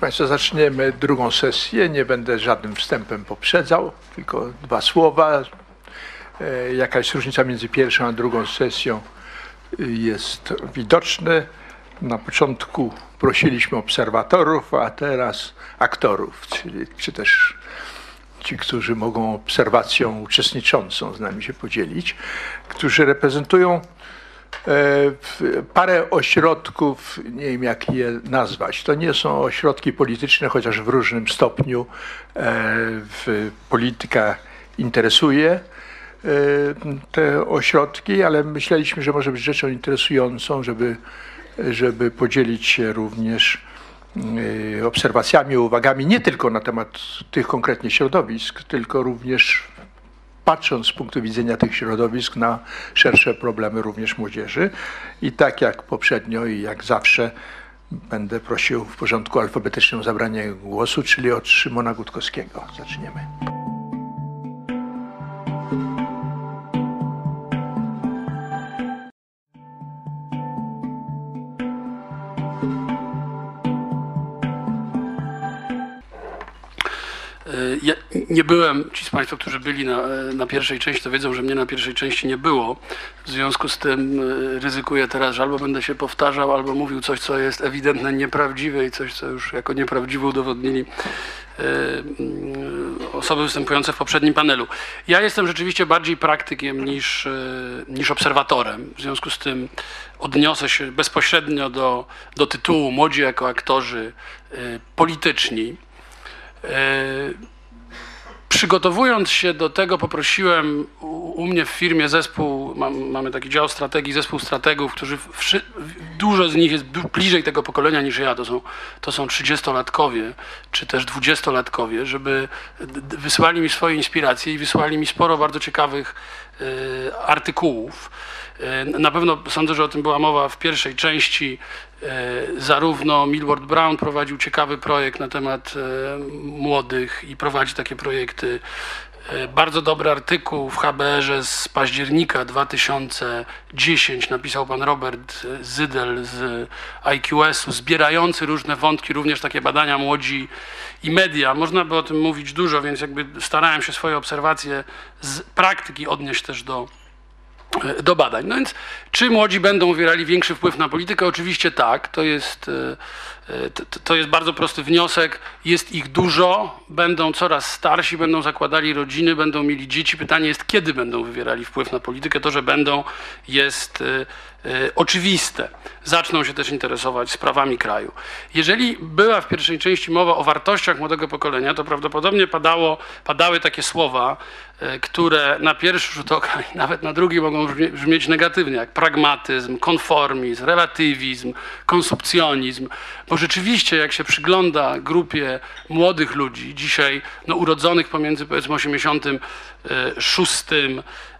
Proszę Państwa, zaczniemy drugą sesję. Nie będę żadnym wstępem poprzedzał, tylko dwa słowa. E, Jakaś różnica między pierwszą a drugą sesją jest widoczna. Na początku prosiliśmy obserwatorów, a teraz aktorów, czyli, czy też ci, którzy mogą obserwacją uczestniczącą z nami się podzielić, którzy reprezentują parę ośrodków, nie wiem jak je nazwać. To nie są ośrodki polityczne, chociaż w różnym stopniu e, polityka interesuje e, te ośrodki, ale myśleliśmy, że może być rzeczą interesującą, żeby, żeby podzielić się również obserwacjami, uwagami nie tylko na temat tych konkretnie środowisk, tylko również patrząc z punktu widzenia tych środowisk na szersze problemy również młodzieży. I tak jak poprzednio i jak zawsze będę prosił w porządku alfabetycznym o zabranie głosu, czyli od Szymona Gutkowskiego. Zaczniemy. Ja nie byłem, ci z Państwa, którzy byli na, na, pierwszej części, to wiedzą, że mnie na pierwszej części nie było. W związku z tym e, ryzykuję teraz, że albo będę się powtarzał, albo mówił coś, co jest ewidentnie nieprawdziwe i coś, co już jako nieprawdziwe udowodnili e, mm, osoby występujące w poprzednim panelu. Ja jestem rzeczywiście bardziej praktykiem niż, e, niż obserwatorem. W związku z tym odniosę się bezpośrednio do, do tytułu Młodzi jako aktorzy polityczni. Przygotowując się do tego, poprosiłem u, mnie w firmie zespół, mam, mamy taki dział strategii, zespół strategów, którzy wszy, dużo z nich jest bliżej tego pokolenia niż ja, to są, to są 30-latkowie, czy też 20-latkowie, żeby wysłali mi swoje inspiracje i wysłali mi sporo bardzo ciekawych y, artykułów. Y, na pewno sądzę, że o tym była mowa w pierwszej części E, zarówno Milward Brown prowadził ciekawy projekt na temat e, młodych i prowadzi takie projekty. E, bardzo dobry artykuł w HBR-ze z października 2010 napisał pan Robert Zydel z IQS-u, zbierający różne wątki, również takie badania młodzi i media. Można by o tym mówić dużo, więc jakby starałem się swoje obserwacje z praktyki odnieść też do, E, do badań. No więc, czy młodzi będą wywierali większy wpływ na politykę? Oczywiście tak. To jest, e, e, to jest bardzo prosty wniosek. Jest ich dużo, będą coraz starsi, będą zakładali rodziny, będą mieli dzieci. Pytanie jest, kiedy będą wywierali wpływ na politykę. To, że będą, jest oczywiste. Zaczną się też interesować sprawami kraju. Jeżeli była w pierwszej części mowa o wartościach młodego pokolenia, to prawdopodobnie padało, padały takie słowa, E, które na pierwszy rzut oka i nawet na drugi mogą brzmieć negatywnie, jak pragmatyzm, konformizm, relatywizm, konsumpcjonizm, bo rzeczywiście jak się przygląda grupie młodych ludzi, dzisiaj no, urodzonych pomiędzy powiedzmy 86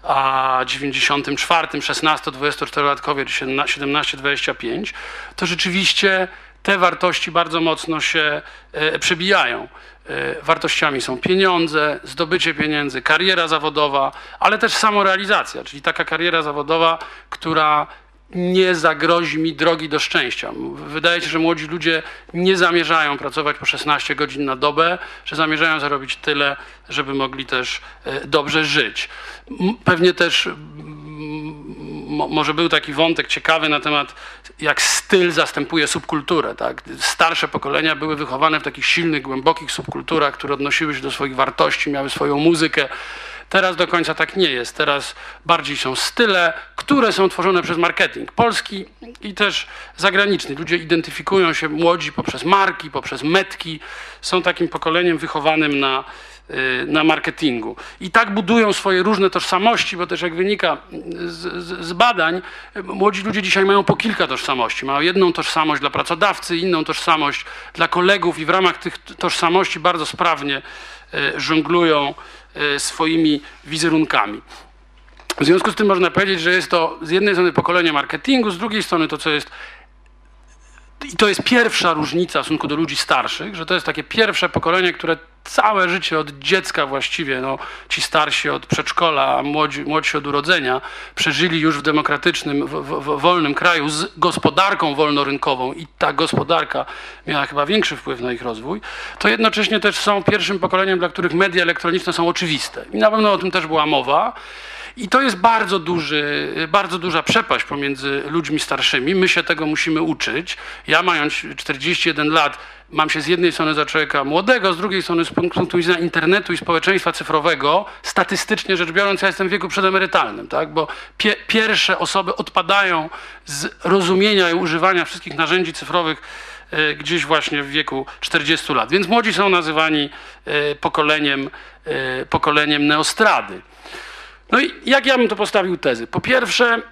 a 94, 16-24-latkowie, czy 17-25, to rzeczywiście te wartości bardzo mocno się e, przebijają. E, wartościami są pieniądze, zdobycie pieniędzy, kariera zawodowa, ale też samorealizacja, czyli taka kariera zawodowa, która nie zagrozi mi drogi do szczęścia. Wydaje się, że młodzi ludzie nie zamierzają pracować po 16 godzin na dobę, że zamierzają zarobić tyle, żeby mogli też e, dobrze żyć. Pewnie też może był taki wątek ciekawy na temat, jak styl zastępuje subkulturę. Tak? Starsze pokolenia były wychowane w takich silnych, głębokich subkulturach, które odnosiły się do swoich wartości, miały swoją muzykę. Teraz do końca tak nie jest. Teraz bardziej są style, które są tworzone przez marketing polski i też zagraniczny. Ludzie identyfikują się młodzi poprzez marki, poprzez metki. Są takim pokoleniem wychowanym na Y, na marketingu. I tak budują swoje różne tożsamości, bo też jak wynika z, z, z, badań, młodzi ludzie dzisiaj mają po kilka tożsamości. Mają jedną tożsamość dla pracodawcy, inną tożsamość dla kolegów i w ramach tych tożsamości bardzo sprawnie y, żonglują swoimi wizerunkami. W związku z tym można powiedzieć, że jest to z jednej strony pokolenie marketingu, z drugiej strony to, co jest i to jest pierwsza różnica w stosunku do ludzi starszych, że to jest takie pierwsze pokolenie, które całe życie od dziecka właściwie, no, ci starsi od przedszkola, a młodzi, młodsi od urodzenia, przeżyli już w demokratycznym, w, w, wolnym kraju z gospodarką wolnorynkową i ta gospodarka miała chyba większy wpływ na ich rozwój, to jednocześnie też są pierwszym pokoleniem, dla których media elektroniczne są oczywiste. I na pewno o tym też była mowa. I to jest bardzo, duży, bardzo duża przepaść pomiędzy ludźmi starszymi. My się tego musimy uczyć. Ja mając 41 lat, mam się z jednej strony za człowieka młodego, z drugiej strony z punktu widzenia internetu i społeczeństwa cyfrowego, statystycznie rzecz biorąc, ja jestem w wieku przedemerytalnym, tak? bo pie pierwsze osoby odpadają z rozumienia i używania wszystkich narzędzi cyfrowych y, gdzieś właśnie w wieku 40 lat. Więc młodzi są nazywani y, pokoleniem, y, pokoleniem neostrady. No i jak ja bym to postawił tezy? Po pierwsze,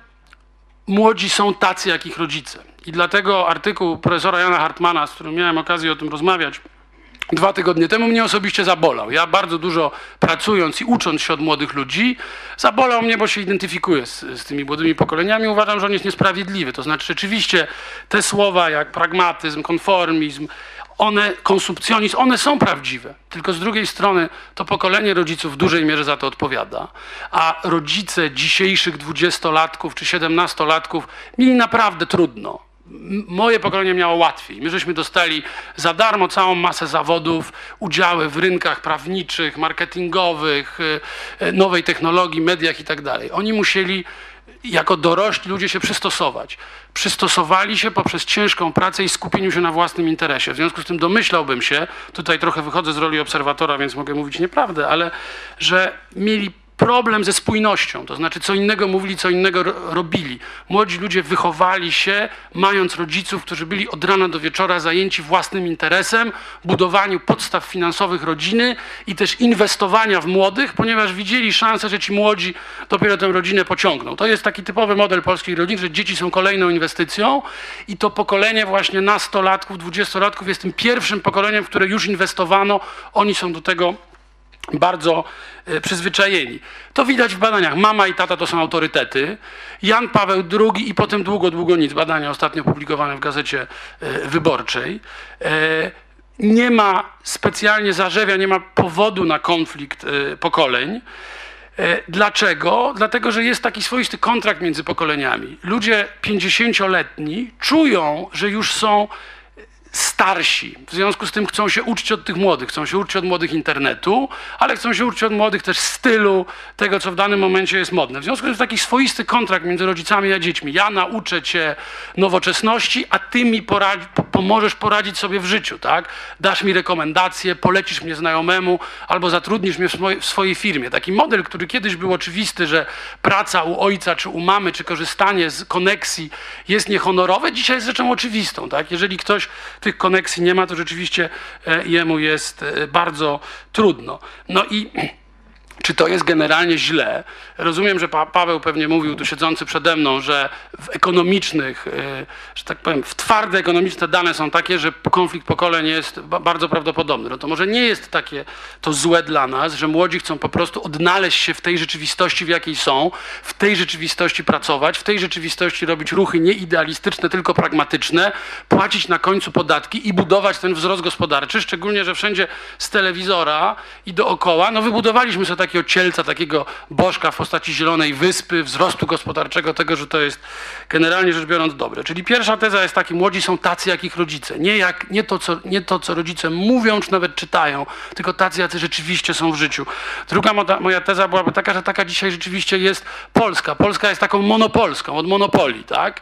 młodzi są tacy jak ich rodzice. I dlatego artykuł profesora Jana Hartmana, z którym miałem okazję o tym rozmawiać dwa tygodnie temu, mnie osobiście zabolał. Ja bardzo dużo pracując i ucząc się od młodych ludzi, zabolał mnie, bo się identyfikuję z, z tymi młodymi pokoleniami. Uważam, że on jest niesprawiedliwy. To znaczy, rzeczywiście te słowa jak pragmatyzm, konformizm, one, konsumpcjonizm, one są prawdziwe. Tylko z drugiej strony to pokolenie rodziców w dużej mierze za to odpowiada. A rodzice dzisiejszych dwudziestolatków czy siedemnastolatków mieli naprawdę trudno. Moje pokolenie miało łatwiej. My żeśmy dostali za darmo całą masę zawodów, udziały w rynkach prawniczych, marketingowych, y, y, nowej technologii, mediach i tak. Oni musieli jako dorośli ludzie się przystosować. Przystosowali się poprzez ciężką pracę i skupieniu się na własnym interesie. W związku z tym domyślałbym się, tutaj trochę wychodzę z roli obserwatora, więc mogę mówić nieprawdę, ale że mieli problem ze spójnością, to znaczy co innego mówili, co innego robili. Młodzi ludzie wychowali się, mając rodziców, którzy byli od rana do wieczora zajęci własnym interesem, budowaniu podstaw finansowych rodziny i też inwestowania w młodych, ponieważ widzieli szansę, że ci młodzi dopiero tę rodzinę pociągną. To jest taki typowy model polskiej rodziny, że dzieci są kolejną inwestycją i to pokolenie właśnie nastolatków, dwudziestolatków jest tym pierwszym pokoleniem, w które już inwestowano. Oni są do tego bardzo e, przyzwyczajeni. To widać w badaniach. Mama i tata to są autorytety. Jan Paweł II i potem długo, długo nic. Badania ostatnio publikowane w gazecie e, wyborczej. E, nie ma specjalnie zarzewia, nie ma powodu na konflikt pokoleń. Dlaczego? Dlatego, że jest taki swoisty kontrakt między pokoleniami. Ludzie 50-letni czują, że już są starsi. W związku z tym chcą się uczyć od tych młodych, chcą się uczyć od młodych internetu, ale chcą się uczyć od młodych też stylu, tego co w danym momencie jest modne. W związku z tym jest taki swoisty kontrakt między rodzicami a dziećmi. Ja nauczę cię nowoczesności, a ty mi poradzi, pomożesz poradzić sobie w życiu, tak? Dasz mi rekomendacje, polecisz mnie znajomemu albo zatrudnisz mnie w, w swojej firmie. Taki model, który kiedyś był oczywisty, że praca u ojca czy u mamy, czy korzystanie z koneksji jest niehonorowe, dzisiaj jest rzeczą oczywistą, tak? Jeżeli ktoś tych koneksji nie ma, to rzeczywiście e, jemu jest e, bardzo trudno. No i czy to jest generalnie źle? Rozumiem, że pa Paweł pewnie mówił tu siedzący przede mną, że w ekonomicznych, yy, że tak powiem, w twarde ekonomiczne dane są takie, że konflikt pokoleń jest bardzo prawdopodobny. No to może nie jest takie to złe dla nas, że młodzi chcą po prostu odnaleźć się w tej rzeczywistości, w jakiej są, w tej rzeczywistości pracować, w tej rzeczywistości robić ruchy nie idealistyczne, tylko pragmatyczne, płacić na końcu podatki i budować ten wzrost gospodarczy, szczególnie, że wszędzie z telewizora i dookoła, no wybudowaliśmy sobie takiego cielca, takiego bożka w postaci zielonej wyspy, wzrostu gospodarczego, tego, że to jest generalnie rzecz biorąc dobre. Czyli pierwsza teza jest taka, młodzi są tacy jak ich rodzice. Nie, jak, nie, to, co, nie to, co rodzice mówią, czy nawet czytają, tylko tacy, jacy rzeczywiście są w życiu. Druga moja teza byłaby taka, że taka dzisiaj rzeczywiście jest Polska. Polska jest taką monopolską, od monopolii, tak?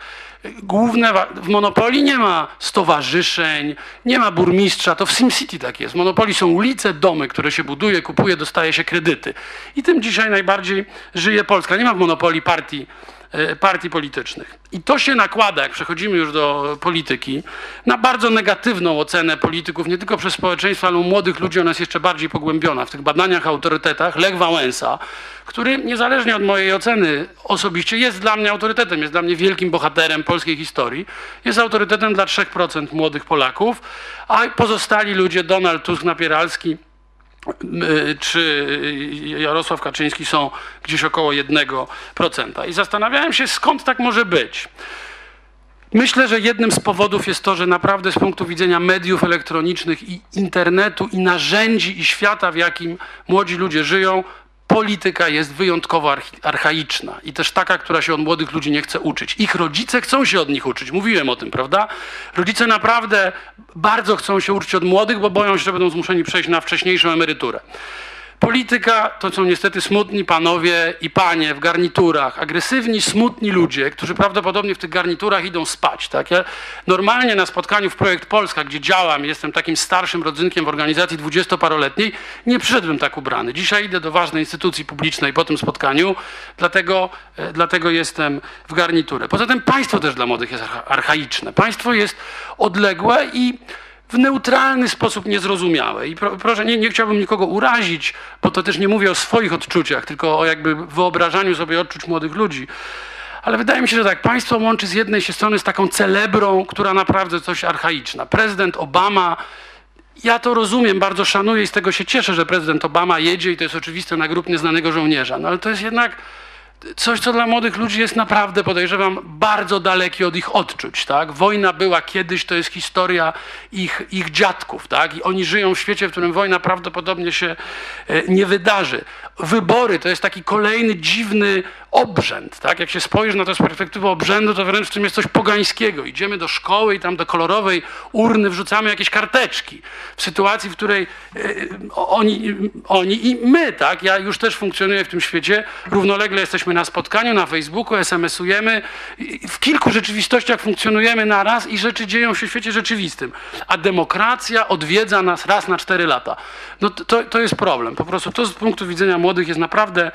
Główne, w Monopolii nie ma stowarzyszeń, nie ma burmistrza, to w SimCity tak jest. W Monopolii są ulice, domy, które się buduje, kupuje, dostaje się kredyty. I tym dzisiaj najbardziej żyje Polska. Nie ma w Monopolii partii partii politycznych. I to się nakłada, jak przechodzimy już do polityki, na bardzo negatywną ocenę polityków, nie tylko przez społeczeństwo, ale u młodych ludzi ona jest jeszcze bardziej pogłębiona. W tych badaniach autorytetach Lech Wałęsa, który niezależnie od mojej oceny osobiście jest dla mnie autorytetem, jest dla mnie wielkim bohaterem polskiej historii, jest autorytetem dla 3% młodych Polaków, a pozostali ludzie, Donald Tusk, Napieralski, czy Jarosław Kaczyński są gdzieś około 1%. I zastanawiałem się, skąd tak może być. Myślę, że jednym z powodów jest to, że naprawdę z punktu widzenia mediów elektronicznych i internetu i narzędzi i świata, w jakim młodzi ludzie żyją, polityka jest wyjątkowo archaiczna i też taka, która się od młodych ludzi nie chce uczyć. Ich rodzice chcą się od nich uczyć, mówiłem o tym, prawda? Rodzice naprawdę bardzo chcą się uczyć od młodych, bo boją się, że będą zmuszeni przejść na wcześniejszą emeryturę. Polityka to są niestety smutni panowie i panie w garniturach, agresywni, smutni ludzie, którzy prawdopodobnie w tych garniturach idą spać. Tak? Ja normalnie na spotkaniu w Projekt Polska, gdzie działam, jestem takim starszym rodzynkiem w organizacji dwudziestoparoletniej, nie przyszedłbym tak ubrany. Dzisiaj idę do ważnej instytucji publicznej po tym spotkaniu, dlatego, e, dlatego jestem w garniturze. Poza tym państwo też dla młodych jest archa- archaiczne. Państwo jest odległe i w neutralny sposób niezrozumiałe. I pro, proszę, nie, nie chciałbym nikogo urazić, bo to też nie mówię o swoich odczuciach, tylko o jakby wyobrażaniu sobie odczuć młodych ludzi. Ale wydaje mi się, że tak, państwo łączy z jednej się strony z taką celebrą, która naprawdę coś archaiczna. Prezydent Obama, ja to rozumiem, bardzo szanuję i z tego się cieszę, że prezydent Obama jedzie i to jest oczywiste na grób nieznanego żołnierza. No ale to jest jednak coś, co dla młodych ludzi jest naprawdę, podejrzewam, bardzo dalekie od ich odczuć. Tak? Wojna była kiedyś, to jest historia ich, ich dziadków. Tak? I oni żyją w świecie, w którym wojna prawdopodobnie się e, nie wydarzy. Wybory to jest taki kolejny dziwny obrzęd. Tak? Jak się spojrzy na to z perspektywy obrzędu, to wręcz w tym jest coś pogańskiego. Idziemy do szkoły i tam do kolorowej urny wrzucamy jakieś karteczki. W sytuacji, w której e, oni, oni i my, tak? ja już też funkcjonuję w tym świecie, równolegle jesteśmy na spotkaniu, na Facebooku, SMS-ujemy, w kilku rzeczywistościach funkcjonujemy naraz i rzeczy dzieją się w świecie rzeczywistym. A demokracja odwiedza nas raz na cztery lata. No to, to jest problem. Po prostu to z punktu widzenia młodych jest naprawdę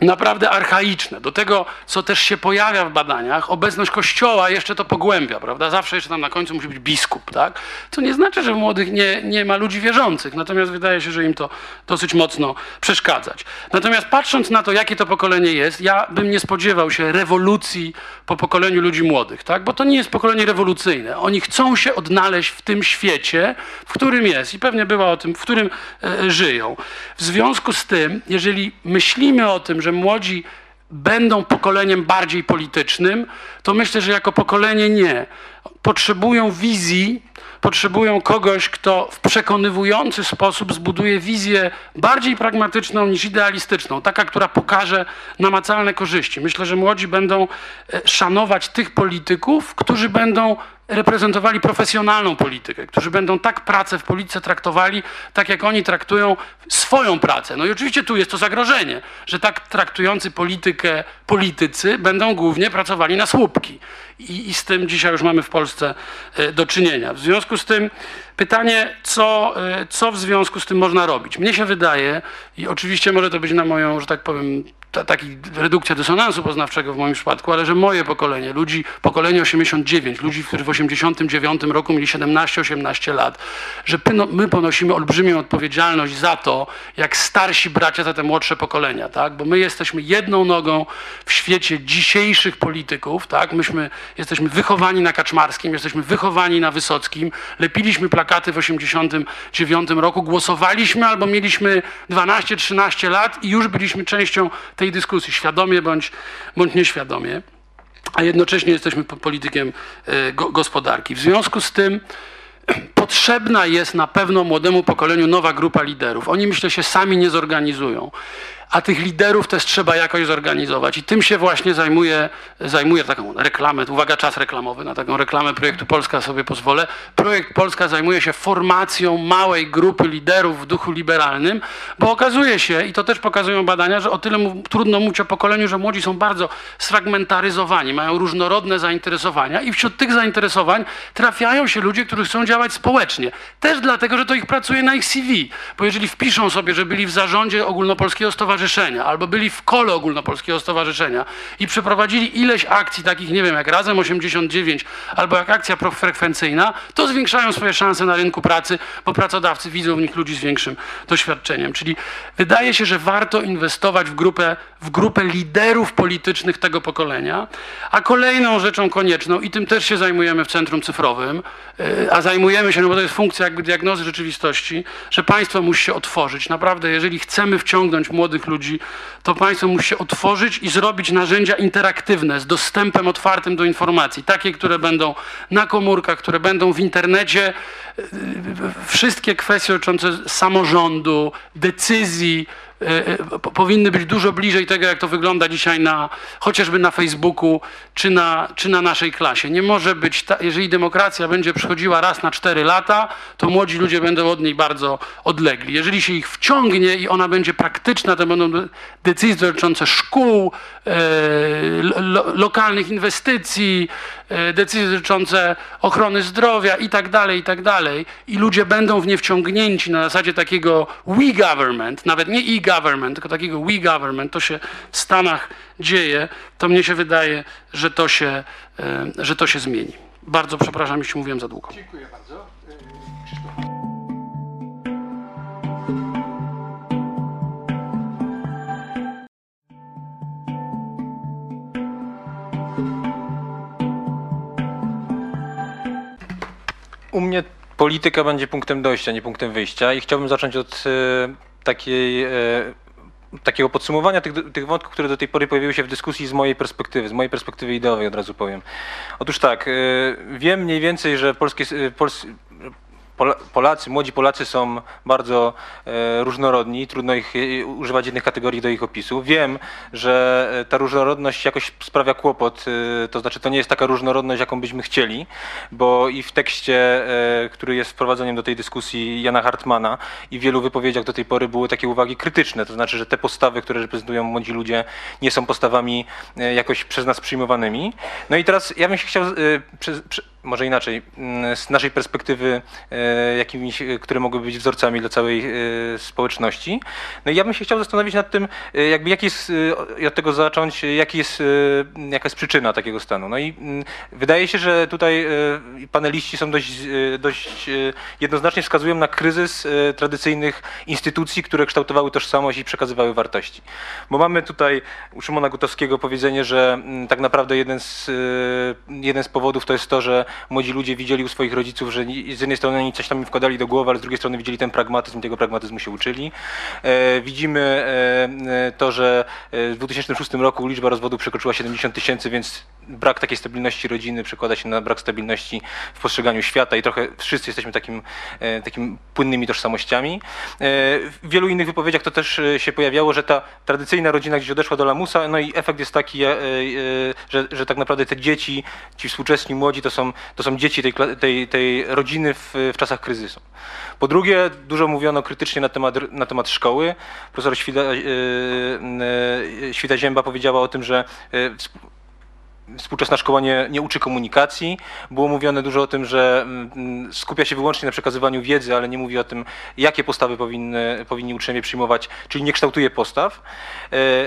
naprawdę archaiczne. Do tego, co też się pojawia w badaniach, obecność Kościoła jeszcze to pogłębia, prawda? Zawsze jeszcze tam na końcu musi być biskup, tak? Co nie znaczy, że w młodych nie, nie ma ludzi wierzących, natomiast wydaje się, że im to dosyć mocno przeszkadzać. Natomiast patrząc na to, jakie to pokolenie jest, ja bym nie spodziewał się rewolucji po pokoleniu ludzi młodych, tak? Bo to nie jest pokolenie rewolucyjne. Oni chcą się odnaleźć w tym świecie, w którym jest i pewnie bywa o tym, w którym e, żyją. W związku z tym, jeżeli myślimy o tym, że młodzi będą pokoleniem bardziej politycznym, to myślę, że jako pokolenie nie. Potrzebują wizji, potrzebują kogoś, kto w przekonywujący sposób zbuduje wizję bardziej pragmatyczną niż idealistyczną, taka, która pokaże namacalne korzyści. Myślę, że młodzi będą e, szanować tych polityków, którzy będą reprezentowali profesjonalną politykę, którzy będą tak pracę w polityce traktowali, tak jak oni traktują swoją pracę. No i oczywiście tu jest to zagrożenie, że tak traktujący politykę politycy będą głównie pracowali na słupki. I, I, z tym dzisiaj już mamy w Polsce e, do czynienia. W związku z tym pytanie, co, e, co w związku z tym można robić? Mnie się wydaje, i oczywiście może to być na moją, że tak powiem, ta, taki redukcja dysonansu poznawczego w moim przypadku, ale że moje pokolenie, ludzi, pokolenie 89, ludzi, którzy w 89 roku mieli 17-18 lat, że my ponosimy olbrzymią odpowiedzialność za to, jak starsi bracia za te młodsze pokolenia, tak? Bo my jesteśmy jedną nogą w świecie dzisiejszych polityków, tak? Myśmy jesteśmy wychowani na Kaczmarskim, jesteśmy wychowani na Wysockim, lepiliśmy plakaty w 89 roku, głosowaliśmy albo mieliśmy 12-13 lat i już byliśmy częścią tej dyskusji, świadomie bądź, bądź nieświadomie, a jednocześnie jesteśmy politykiem e, gospodarki. W związku z tym potrzebna jest na pewno młodemu pokoleniu nowa grupa liderów. Oni myślę się sami nie zorganizują a tych liderów też trzeba jakoś zorganizować. I tym się właśnie zajmuje, zajmuje taką reklamę, uwaga, czas reklamowy, na taką reklamę projektu Polska sobie pozwolę. Projekt Polska zajmuje się formacją małej grupy liderów w duchu liberalnym, bo okazuje się, i to też pokazują badania, że o tyle mu, trudno mówić o pokoleniu, że młodzi są bardzo sfragmentaryzowani, mają różnorodne zainteresowania i wśród tych zainteresowań trafiają się ludzie, którzy chcą działać społecznie. Też dlatego, że to ich pracuje na ich CV, bo jeżeli wpiszą sobie, że byli w zarządzie Ogólnopolskiego Stowarzyszenia, Stowarzyszenia albo byli w kole Ogólnopolskiego Stowarzyszenia i przeprowadzili ileś akcji takich, nie wiem, jak Razem 89 albo jak akcja profrekwencyjna, to zwiększają swoje szanse na rynku pracy, bo pracodawcy widzą w nich ludzi z większym doświadczeniem. Czyli wydaje się, że warto inwestować w grupę, w grupę liderów politycznych tego pokolenia, a kolejną rzeczą konieczną, i tym też się zajmujemy w Centrum Cyfrowym, y, a zajmujemy się, no bo to jest funkcja jakby diagnozy rzeczywistości, że państwo musi się otworzyć. Naprawdę, jeżeli chcemy wciągnąć młodych ludzi, to państwo musi się otworzyć i zrobić narzędzia interaktywne z dostępem otwartym do informacji. Takie, które będą na komórkach, które będą w internecie. Wszystkie kwestie dotyczące samorządu, decyzji, powinny być dużo bliżej tego, jak to wygląda dzisiaj na, chociażby na Facebooku czy na, czy na naszej klasie. Nie może być, ta, jeżeli demokracja będzie przychodziła raz na cztery lata, to młodzi ludzie będą od niej bardzo odlegli. Jeżeli się ich wciągnie i ona będzie praktyczna, to będą de- decyzje dotyczące szkół, e, lo, lokalnych inwestycji, e, decyzje dotyczące ochrony zdrowia i tak dalej, i tak. I ludzie będą w nie wciągnięci na zasadzie takiego we government, nawet nie e-government, tylko takiego we government. To się w Stanach dzieje. To mnie się wydaje, że to się, e, że to się zmieni. Bardzo przepraszam, jeśli mówiłem za długo. Dziękuję bardzo. U mnie polityka będzie punktem dojścia, nie punktem wyjścia i chciałbym zacząć od e, takiej, e, takiego podsumowania tych, tych wątków, które do tej pory pojawiły się w dyskusji z mojej perspektywy, z mojej perspektywy ideowej od razu powiem. Otóż tak, e, wiem mniej więcej, że polskie, pols, Polacy, młodzi Polacy są bardzo e, różnorodni, trudno ich e, używać jednych kategorii do ich opisu. Wiem, że e, ta różnorodność jakoś sprawia kłopot, to znaczy to nie jest taka różnorodność, jaką byśmy chcieli, bo i w tekście, który jest wprowadzeniem do tej dyskusji Jana Hartmana i w wielu wypowiedziach do tej pory były takie uwagi krytyczne, to znaczy, że te postawy, które reprezentują młodzi ludzie, nie są postawami jakoś przez nas przyjmowanymi. No i teraz ja bym się chciał, może inaczej, mm, z naszej perspektywy, e, jakimiś, e, które mogły być wzorcami dla całej e, społeczności. No i ja bym się chciał zastanowić nad tym, jakby jaki jest, i od tego zacząć, jaki jest, jaka jest przyczyna takiego stanu. No i mm, wydaje się, że tutaj paneliści są dość, dość jednoznacznie wskazują na kryzys tradycyjnych instytucji, które kształtowały tożsamość i przekazywały wartości. Bo mamy tutaj u Szymona Gutowskiego powiedzenie, że mm, tak naprawdę jeden z, jeden z powodów to jest to, że młodzi ludzie widzieli u swoich rodziców, że z jednej strony oni coś tam im wkładali do głowy, ale z drugiej strony widzieli ten pragmatyzm i tego pragmatyzmu się uczyli. E, widzimy e, e, to, że w 2006 roku liczba rozwodów przekroczyła 70 tysięcy, więc brak takiej stabilności rodziny przekłada się na brak stabilności w postrzeganiu świata i trochę wszyscy jesteśmy takim, takim płynnymi tożsamościami. W wielu innych wypowiedziach to też się pojawiało, że ta tradycyjna rodzina gdzieś odeszła do lamusa, no i efekt jest taki, że, że tak naprawdę te dzieci, ci współczesni młodzi to są, to są dzieci tej, tej, tej rodziny w, w czasach kryzysu. Po drugie, dużo mówiono krytycznie na temat, na temat szkoły. Profesor Świta, e, e, Świta Zięba powiedziała o tym, że e, wsp- współczesna szkoła nie, nie uczy komunikacji. Było mówione dużo o tym, że skupia się wyłącznie na przekazywaniu wiedzy, ale nie mówi o tym, jakie postawy powinny, powinni uczniowie przyjmować, czyli nie kształtuje postaw.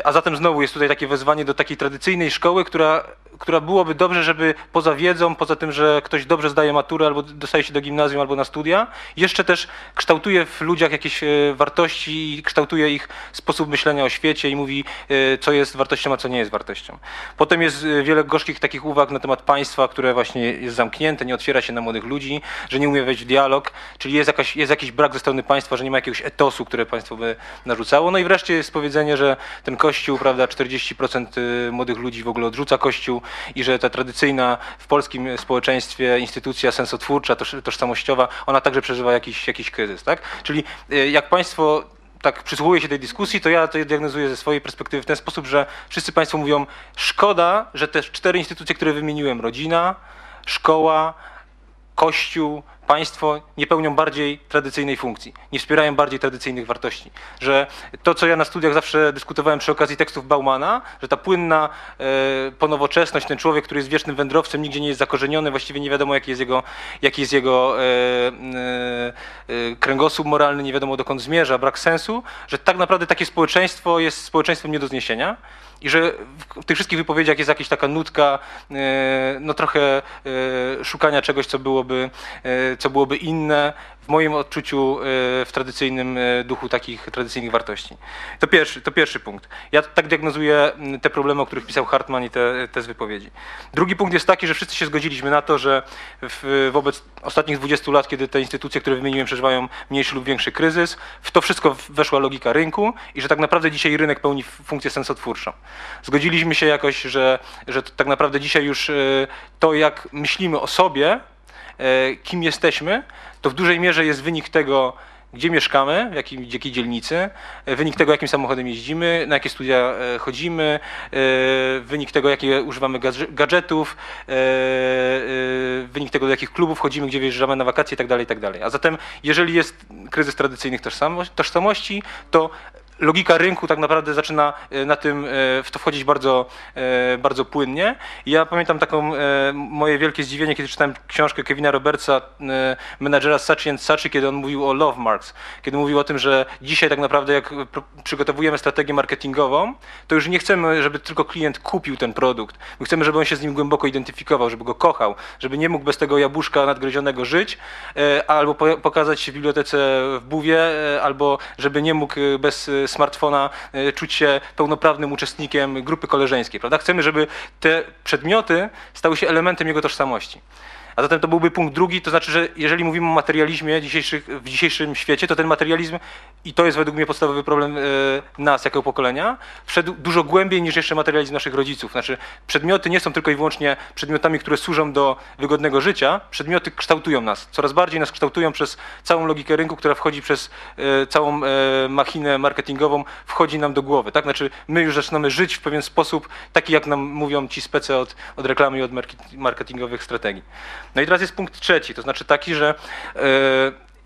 A zatem znowu jest tutaj takie wezwanie do takiej tradycyjnej szkoły, która, która byłoby dobrze, żeby poza wiedzą, poza tym, że ktoś dobrze zdaje maturę albo dostaje się do gimnazjum albo na studia, jeszcze też kształtuje w ludziach jakieś e, wartości i kształtuje ich sposób myślenia o świecie i mówi, e, co jest wartością, a co nie jest wartością. Potem jest e, wiele gorzkich takich uwag na temat państwa, które właśnie jest zamknięte, nie otwiera się na młodych ludzi, że nie umie wejść w dialog, czyli jest, jakaś, jest jakiś brak ze strony państwa, że nie ma jakiegoś etosu, które państwo by narzucało. No i wreszcie jest powiedzenie, że ten kościół, prawda, 40% młodych ludzi w ogóle odrzuca kościół i że ta tradycyjna w polskim społeczeństwie instytucja sensotwórcza, toż, tożsamościowa, ona także przeżywa jakiś, jakiś kryzys, tak? Czyli y, jak państwo tak przysłuchuję się tej dyskusji, to ja to diagnozuję ze swojej perspektywy w ten sposób, że wszyscy Państwo mówią, szkoda, że te cztery instytucje, które wymieniłem, rodzina, szkoła, Kościół, państwo nie pełnią bardziej tradycyjnej funkcji, nie wspierają bardziej tradycyjnych wartości. Że to, co ja na studiach zawsze dyskutowałem przy okazji tekstów Baumana, że ta płynna e, ponowoczesność, ten człowiek, który jest wiecznym wędrowcem, nigdzie nie jest zakorzeniony, właściwie nie wiadomo, jaki jest jego, jaki jest jego e, e, kręgosłup moralny, nie wiadomo dokąd zmierza, brak sensu, że tak naprawdę takie społeczeństwo jest społeczeństwem nie do zniesienia i że w tych wszystkich wypowiedziach jest jakaś taka nutka, e, no trochę e, szukania czegoś, co byłoby, e, co byłoby inne, w moim odczuciu e, w tradycyjnym e, duchu takich tradycyjnych wartości. To pierwszy, to pierwszy punkt. Ja tak diagnozuję te problemy, o których pisał Hartman i te, te z wypowiedzi. Drugi punkt jest taki, że wszyscy się zgodziliśmy na to, że w, wobec ostatnich 20 lat, kiedy te instytucje, które wymieniłem, przeżywają mniejszy lub większy kryzys, w to wszystko weszła logika rynku i że tak naprawdę dzisiaj rynek pełni funkcję sensotwórczą. Zgodziliśmy się jakoś, że, że tak naprawdę dzisiaj już e, to, jak myślimy o sobie, kim jesteśmy, to w dużej mierze jest wynik tego, gdzie mieszkamy, w jakim, w jakiej dzielnicy, e, wynik tego, jakim samochodem jeździmy, na jakie studia e, chodzimy, e, wynik tego, jakie używamy gadże- gadżetów, e, e, wynik tego, do jakich klubów chodzimy, gdzie wyjeżdżamy na wakacje itd. itd. A zatem, jeżeli jest kryzys tradycyjnych tożsamo- tożsamości, to logika rynku tak naprawdę zaczyna e, na tym e, w to wchodzić bardzo, e, bardzo płynnie. Ja pamiętam taką moje wielkie zdziwienie, kiedy czytałem książkę Kevina Robertsa, menadżera Saatchi and Saatchi, kiedy on mówił o love marks, kiedy mówił o tym, że dzisiaj tak naprawdę jak przygotowujemy strategię marketingową, to już nie chcemy, żeby tylko klient kupił ten produkt. My chcemy, żeby on się z nim głęboko identyfikował, żeby go kochał, żeby nie mógł bez tego jabłuszka nadgryzionego żyć, albo po- pokazać się w bibliotece w Buwie, albo żeby nie mógł bez smartfona e, czuć się pełnoprawnym uczestnikiem grupy koleżeńskiej. Prawda? Chcemy, żeby te przedmioty stały się elementem jego tożsamości. A zatem to byłby punkt drugi, to znaczy, że jeżeli mówimy o materializmie w dzisiejszym świecie, to ten materializm, i to jest według mnie podstawowy problem e, nas jako pokolenia, wszedł dużo głębiej niż jeszcze materializm naszych rodziców. Znaczy, przedmioty nie są tylko i wyłącznie przedmiotami, które służą do wygodnego życia, przedmioty kształtują nas. Coraz bardziej nas kształtują przez całą logikę rynku, która wchodzi przez e, całą e, machinę marketingową, wchodzi nam do głowy. Tak? Znaczy, my już zaczynamy żyć w pewien sposób, taki jak nam mówią ci spece od, od reklamy i od market- marketingowych strategii. No i teraz jest punkt trzeci, to znaczy taki, że e,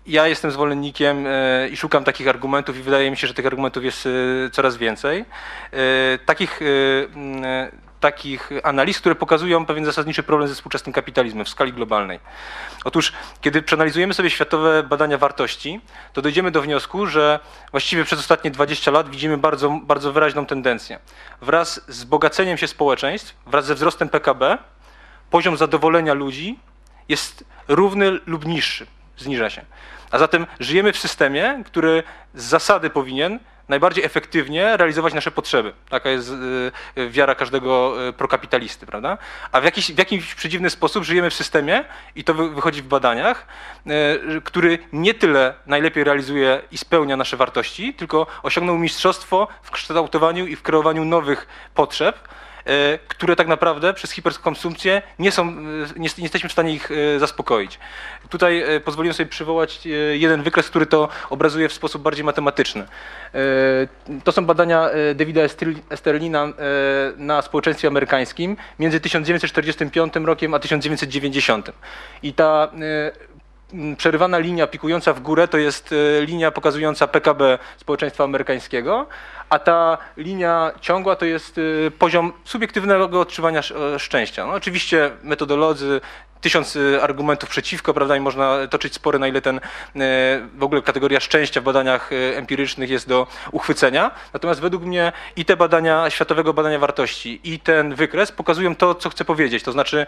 ja jestem zwolennikiem e, i szukam takich argumentów i wydaje mi się, że tych argumentów jest e, coraz więcej. Takich, takich analiz, które pokazują pewien zasadniczy problem ze współczesnym kapitalizmem w skali globalnej. Otóż, kiedy przeanalizujemy sobie światowe badania wartości, to dojdziemy do wniosku, że właściwie przez ostatnie 20 lat widzimy bardzo, bardzo wyraźną tendencję. Wraz z bogaceniem się społeczeństw, wraz ze wzrostem PKB, poziom zadowolenia ludzi jest równy lub niższy, zniża się. A zatem żyjemy w systemie, który z zasady powinien najbardziej efektywnie realizować nasze potrzeby. Taka jest y, wiara każdego y, prokapitalisty, prawda? A w jakiś, w jakiś przedziwny sposób żyjemy w systemie, i to wy, wychodzi w badaniach, y, który nie tyle najlepiej realizuje i spełnia nasze wartości, tylko osiągnął mistrzostwo w kształtowaniu i w kreowaniu nowych potrzeb, które tak naprawdę przez hiperkonsumpcję nie, są, e, nie, jesteśmy w stanie ich e, zaspokoić. Tutaj e, pozwoliłem sobie przywołać e, jeden wykres, który to obrazuje w sposób bardziej matematyczny. E, To są badania e, Davida Esterl- Esterlina e, na społeczeństwie amerykańskim między 1945 rokiem a 1990. I ta e, przerywana linia pikująca w górę to jest e, linia pokazująca PKB społeczeństwa amerykańskiego, a ta linia ciągła to jest e, poziom subiektywnego odczuwania e, szczęścia. No, oczywiście metodolodzy tysiąc e, argumentów przeciwko, prawda, i można toczyć spory, na ile ten e, w ogóle kategoria szczęścia w badaniach e, empirycznych jest do uchwycenia. Natomiast według mnie i te badania Światowego Badania Wartości, i ten wykres pokazują to, co chcę powiedzieć. To znaczy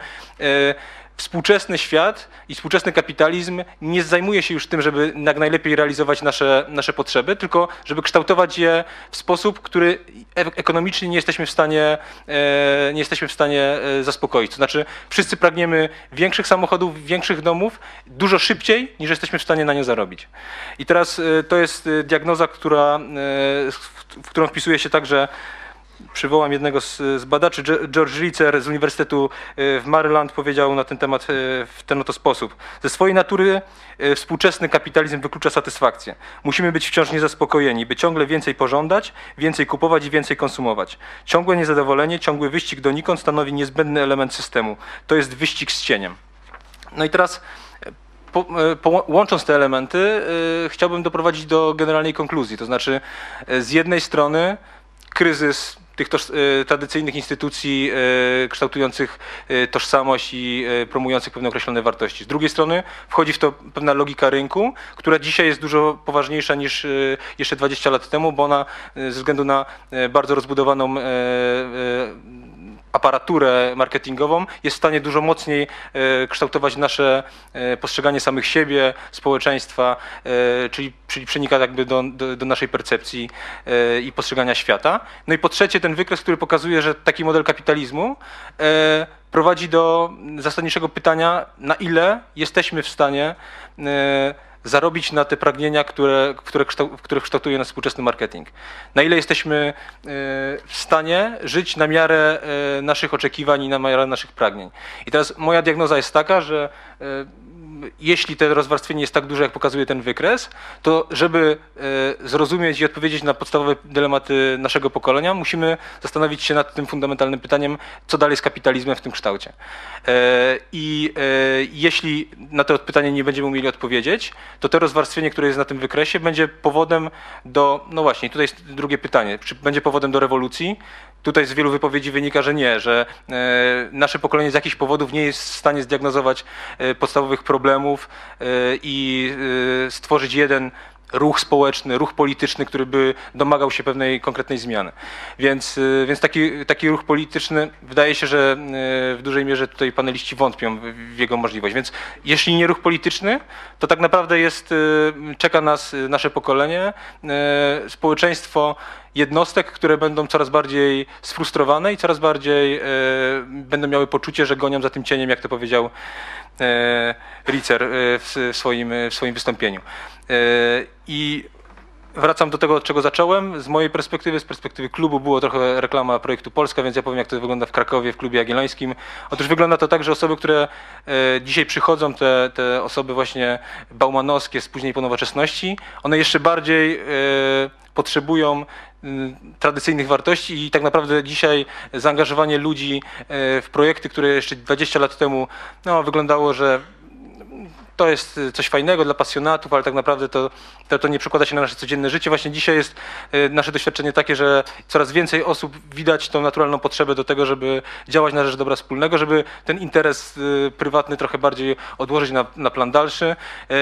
współczesny świat i współczesny kapitalizm nie zajmuje się już tym, żeby jak najlepiej realizować nasze, nasze potrzeby, tylko żeby kształtować je w sposób, który e- ekonomicznie nie jesteśmy w stanie, e, nie jesteśmy w stanie e, zaspokoić. To znaczy wszyscy pragniemy większych samochodów, większych domów dużo szybciej, niż jesteśmy w stanie na nie zarobić. I teraz e, to jest e, diagnoza, która, e, w którą wpisuje się także Przywołam jednego z, z badaczy, Ge- George Ritzer z Uniwersytetu e, w Maryland powiedział na ten temat e, w ten oto sposób. Ze swojej natury e, współczesny kapitalizm wyklucza satysfakcję. Musimy być wciąż niezaspokojeni, by ciągle więcej pożądać, więcej kupować i więcej konsumować. Ciągłe niezadowolenie, ciągły wyścig donikąd stanowi niezbędny element systemu. To jest wyścig z cieniem. No i teraz po, po, łącząc te elementy, chciałbym doprowadzić do generalnej konkluzji. To znaczy, z jednej strony kryzys tych toż, e, tradycyjnych instytucji e, kształtujących e, tożsamość i promujących pewne określone wartości. Z drugiej strony wchodzi w to pewna logika rynku, która dzisiaj jest dużo poważniejsza niż jeszcze 20 lat temu, bo ona ze względu na bardzo rozbudowaną aparaturę marketingową jest w stanie dużo mocniej e, kształtować nasze e, postrzeganie samych siebie, społeczeństwa, e, czyli, przenika jakby do, do, do naszej percepcji i postrzegania świata. No i po trzecie ten wykres, który pokazuje, że taki model kapitalizmu prowadzi do zasadniczego pytania, na ile jesteśmy w stanie zarobić na te pragnienia, które, które, kształ, które kształtuje nas współczesny marketing. Na ile jesteśmy e, w stanie żyć na miarę e, naszych oczekiwań i na miarę naszych pragnień. I teraz moja diagnoza jest taka, że e, jeśli to rozwarstwienie jest tak duże, jak pokazuje ten wykres, to żeby e, zrozumieć i odpowiedzieć na podstawowe dylematy naszego pokolenia, musimy zastanowić się nad tym fundamentalnym pytaniem, co dalej z kapitalizmem w tym kształcie. E, I e, jeśli na to pytanie nie będziemy umieli odpowiedzieć, to to rozwarstwienie, które jest na tym wykresie, będzie powodem do, no właśnie, tutaj jest drugie pytanie, czy będzie powodem do rewolucji? Tutaj z wielu wypowiedzi wynika, że nie, że e, nasze pokolenie z jakichś powodów nie jest w stanie zdiagnozować e, podstawowych problemów e, i stworzyć jeden ruch społeczny, ruch polityczny, który by domagał się pewnej konkretnej zmiany. Więc, e, więc taki, taki ruch polityczny wydaje się, że e, w dużej mierze tutaj paneliści wątpią w, jego możliwość. Więc jeśli nie ruch polityczny, to tak naprawdę jest, e, czeka nas nasze pokolenie, społeczeństwo jednostek, które będą coraz bardziej sfrustrowane i coraz bardziej będą miały poczucie, że gonią za tym cieniem, jak to powiedział Ricer w, swoim, w swoim wystąpieniu. E, I wracam do tego, od czego zacząłem. Z mojej perspektywy, z perspektywy klubu było trochę reklama projektu Polska, więc ja powiem, jak to wygląda w Krakowie, w klubie jagiellońskim. Otóż wygląda to tak, że osoby, które e, dzisiaj przychodzą, te, te osoby właśnie baumanowskie z później po nowoczesności, one jeszcze bardziej e, potrzebują tradycyjnych wartości i tak naprawdę dzisiaj zaangażowanie ludzi w projekty, które jeszcze 20 lat temu no, wyglądało, że to jest y, coś fajnego dla pasjonatów, ale tak naprawdę to, to, to nie przekłada się na nasze codzienne życie. Właśnie dzisiaj jest y, nasze doświadczenie takie, że coraz więcej osób widać tą naturalną potrzebę do tego, żeby działać na rzecz dobra wspólnego, żeby ten interes y, prywatny trochę bardziej odłożyć na, na plan dalszy.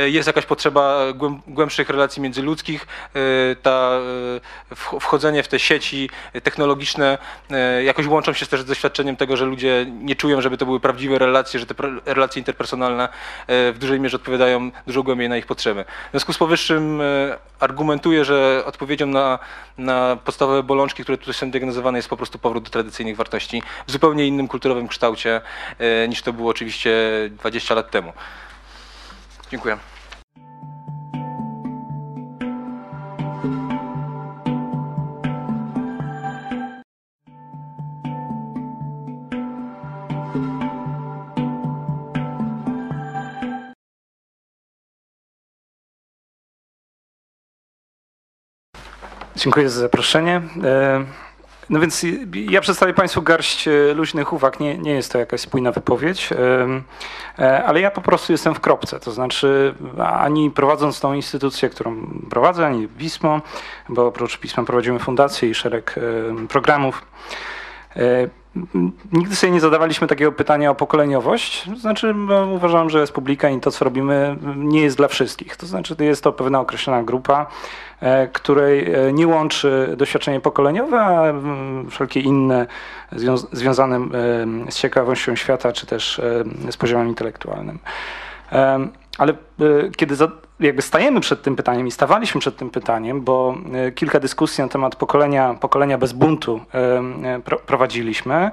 Jest jakaś potrzeba głęb, głębszych relacji międzyludzkich, ta wch- wchodzenie w te sieci technologiczne jakoś łączą się też z doświadczeniem tego, że ludzie nie czują, żeby to były prawdziwe relacje, że te relacje interpersonalne w dużej mierze odpowiadają dużo głębiej na ich potrzeby. W związku z powyższym y, argumentuję, że odpowiedzią na, na podstawowe bolączki, które tutaj są diagnozowane, jest po prostu powrót do tradycyjnych wartości w zupełnie innym kulturowym kształcie y, niż to było oczywiście 20 lat temu. Dziękuję. Dziękuję za zaproszenie. E, No więc ja przedstawię Państwu garść e, luźnych uwag. Nie, nie jest to jakaś spójna wypowiedź, e, ale ja po prostu jestem w kropce. To znaczy, ani prowadząc tą instytucję, którą prowadzę, ani Pismo, bo oprócz Pisma prowadzimy fundację i szereg programów. E, Nigdy sobie nie zadawaliśmy takiego pytania o pokoleniowość. Znaczy, no, uważam, że Republika i to, co robimy, nie jest dla wszystkich. To znaczy, jest to pewna określona grupa, e, której e, nie łączy doświadczenie pokoleniowe, a wszelkie inne zwią- związane z ciekawością świata, czy też z poziomem intelektualnym. Ale e, kiedy jakby stajemy przed tym pytaniem i stawaliśmy przed tym pytaniem, bo e, kilka dyskusji na temat pokolenia, pokolenia bez buntu e, pro, prowadziliśmy,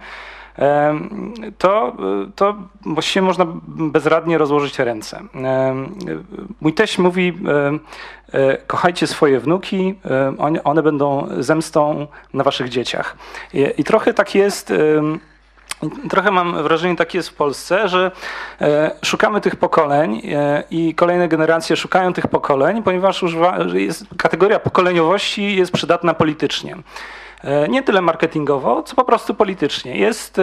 to, to właściwie można bezradnie rozłożyć ręce. Mój teść mówi, kochajcie swoje wnuki, one, będą zemstą na waszych dzieciach. I trochę tak jest... Trochę mam wrażenie, tak jest w Polsce, że e, szukamy tych pokoleń e, i kolejne generacje szukają tych pokoleń, ponieważ używa, jest, kategoria pokoleniowości jest przydatna politycznie. E, nie tyle marketingowo, co po prostu politycznie. Jest,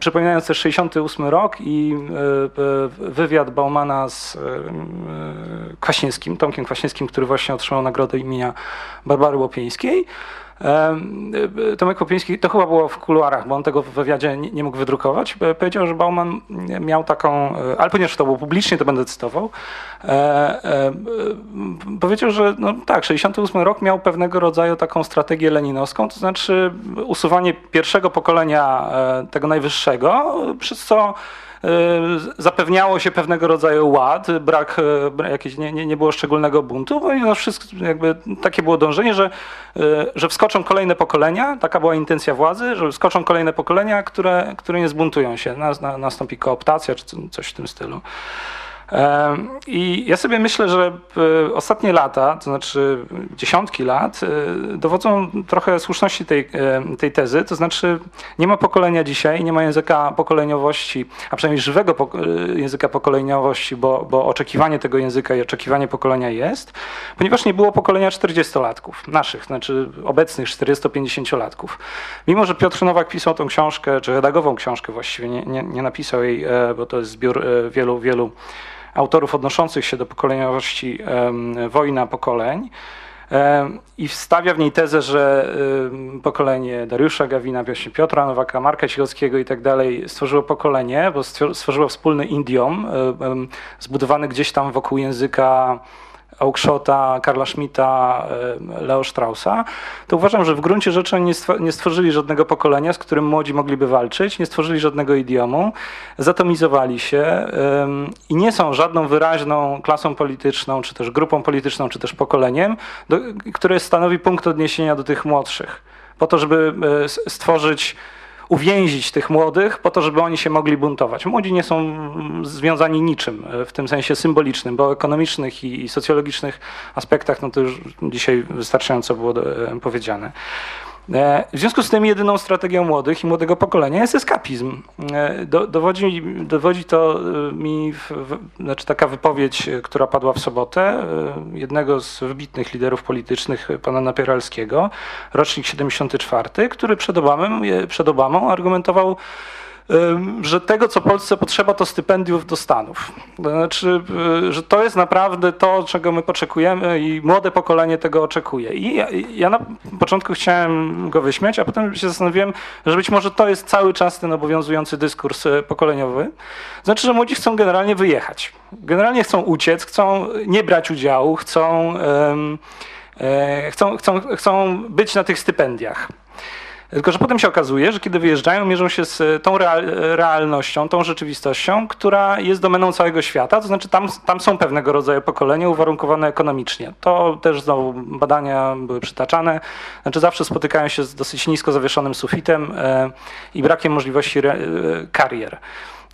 przypominając też 68 rok i wywiad Baumana z Kwaśniewskim, Tomkiem Kwaśniewskim, który właśnie otrzymał nagrodę imienia Barbary Łopieńskiej, Tomek Popiński, to chyba było w kuluarach, bo on tego w wywiadzie nie, mógł wydrukować. e, Powiedział, że Bauman miał taką, e, ale ponieważ to było publicznie, to będę cytował. E, powiedział, że no tak, 68 rok miał pewnego rodzaju taką strategię leninowską, to znaczy usuwanie pierwszego pokolenia tego najwyższego, przez co zapewniało się pewnego rodzaju ład, brak, e, jakieś, nie, nie, nie było szczególnego buntu, ponieważ wszystko, jakby takie było dążenie, że, e, że wskoczą kolejne pokolenia, taka była intencja władzy, że wskoczą kolejne pokolenia, które, które nie zbuntują się, na, na, nastąpi kooptacja czy co- coś w tym stylu. I ja sobie myślę, że e, ostatnie lata, to znaczy dziesiątki lat, e, dowodzą trochę słuszności tej, e, tej tezy. To znaczy, nie ma pokolenia dzisiaj, nie ma języka pokoleniowości, a przynajmniej żywego języka pokoleniowości, bo, bo oczekiwanie tego języka i oczekiwanie pokolenia jest, ponieważ nie było pokolenia 40-latków, naszych, znaczy obecnych 40-50-latków. Mimo, że Piotr Nowak pisał tą książkę, czy redagował książkę właściwie, nie, nie, nie napisał jej, bo to jest zbiór wielu, wielu autorów odnoszących się do pokoleniowości wojna pokoleń. I wstawia w niej tezę, że pokolenie Dariusza Gawina, właśnie Piotra Nowaka, Marka Cichockiego i tak dalej stworzyło pokolenie, bo stwor- stworzyło wspólny em, zbudowany gdzieś tam wokół języka Augschota, Karla Schmidta, em, Leo Straussa, to uważam, że w gruncie rzeczy oni nie stwo- nie stworzyli żadnego pokolenia, z którym młodzi mogliby walczyć, nie stworzyli żadnego idiomu, zatomizowali się i nie są żadną wyraźną klasą polityczną, czy też grupą polityczną, czy też pokoleniem, które stanowi punkt odniesienia do tych młodszych. Po to, żeby e, stworzyć uwięzić tych młodych po to, żeby oni się mogli buntować. Młodzi nie są związani niczym e, w tym sensie symbolicznym, bo o ekonomicznych i, i socjologicznych aspektach no to już dzisiaj wystarczająco było e, powiedziane. E, W związku z tym jedyną strategią młodych i młodego pokolenia jest eskapizm. E, Do, dowodzi, dowodzi to e, mi, w, w, znaczy taka wypowiedź, która padła w sobotę, jednego z wybitnych liderów politycznych, pana Napieralskiego, rocznik 74, który przed Obamą, przed Obamą argumentował że tego, co Polsce potrzeba, to stypendiów do Stanów. Znaczy, y, że to jest naprawdę to, czego my oczekujemy i młode pokolenie tego oczekuje. I ja, ja na początku chciałem go wyśmiać, a potem się zastanowiłem, że być może to jest cały czas ten obowiązujący dyskurs y, pokoleniowy. Znaczy, że młodzi chcą generalnie wyjechać. Generalnie chcą uciec, chcą nie brać udziału, chcą, e, chcą, chcą, chcą być na tych stypendiach. Tylko, że potem się okazuje, że kiedy wyjeżdżają, mierzą się z tą real, realnością, tą rzeczywistością, która jest domeną całego świata, to znaczy tam, tam są pewnego rodzaju pokolenia uwarunkowane ekonomicznie. To też znowu badania były przytaczane. Znaczy zawsze spotykają się z dosyć nisko zawieszonym sufitem e, i brakiem możliwości e, karier.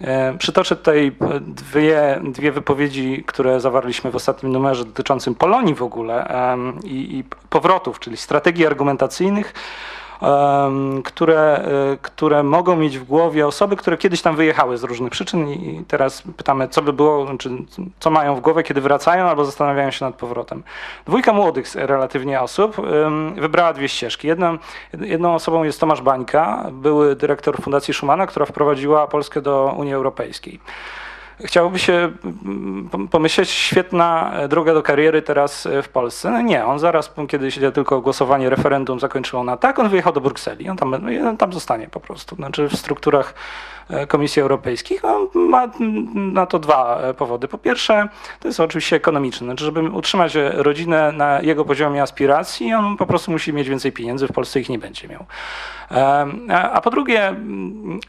E, Przytoczę tutaj dwie, dwie wypowiedzi, które zawarliśmy w ostatnim numerze dotyczącym Polonii w ogóle i, i powrotów, czyli strategii argumentacyjnych, które, e, które mogą mieć w głowie osoby, które kiedyś tam wyjechały z różnych przyczyn i teraz pytamy, co by było, czy co mają w głowie, kiedy wracają albo zastanawiają się nad powrotem. Dwójka młodych relatywnie osób wybrała dwie ścieżki. Jedną, jedną osobą jest Tomasz Bańka, były dyrektor Fundacji Schumana, która wprowadziła Polskę do Unii Europejskiej. Chciałoby się mm, pom- pomyśleć, świetna e, droga do kariery teraz e, w Polsce. No nie, on zaraz, kiedy się tylko głosowanie, referendum zakończyło na tak, on wyjechał do Brukseli. On tam, no, on tam zostanie po prostu. Znaczy w strukturach Komisji Europejskich. On ma na to dwa e, powody. Po pierwsze, to jest oczywiście ekonomiczne. Znaczy, żeby utrzymać e, rodzinę na jego poziomie aspiracji, on po prostu musi mieć więcej pieniędzy, w Polsce ich nie będzie miał. A po drugie,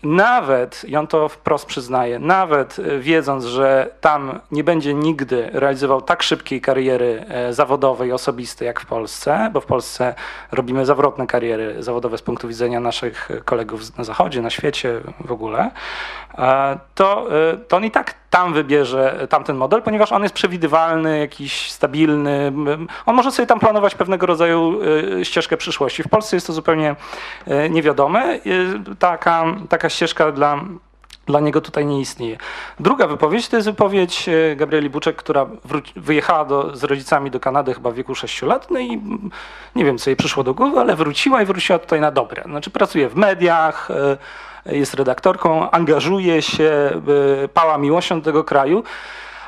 nawet, i on to wprost przyznaje, nawet e, wiedząc, że tam nie będzie nigdy realizował tak szybkiej kariery e, zawodowej, osobistej jak w Polsce, bo w Polsce robimy zawrotne kariery zawodowe z punktu widzenia naszych kolegów na Zachodzie, na świecie w ogóle, to, e, to on i tak tam wybierze tamten model, ponieważ on jest przewidywalny, jakiś stabilny. On może sobie tam planować pewnego rodzaju e, ścieżkę przyszłości. W Polsce jest to zupełnie e, niewiadome. Taka, taka ścieżka dla dla niego tutaj nie istnieje. Druga wypowiedź to jest wypowiedź Gabrieli Buczek, która wyjechała do, z rodzicami do Kanady chyba w wieku 6 lat, no i nie wiem, co jej przyszło do głowy, ale wróciła i wróciła tutaj na dobre. Znaczy pracuje w mediach, e, jest redaktorką, angażuje się, e, pała miłością do tego kraju.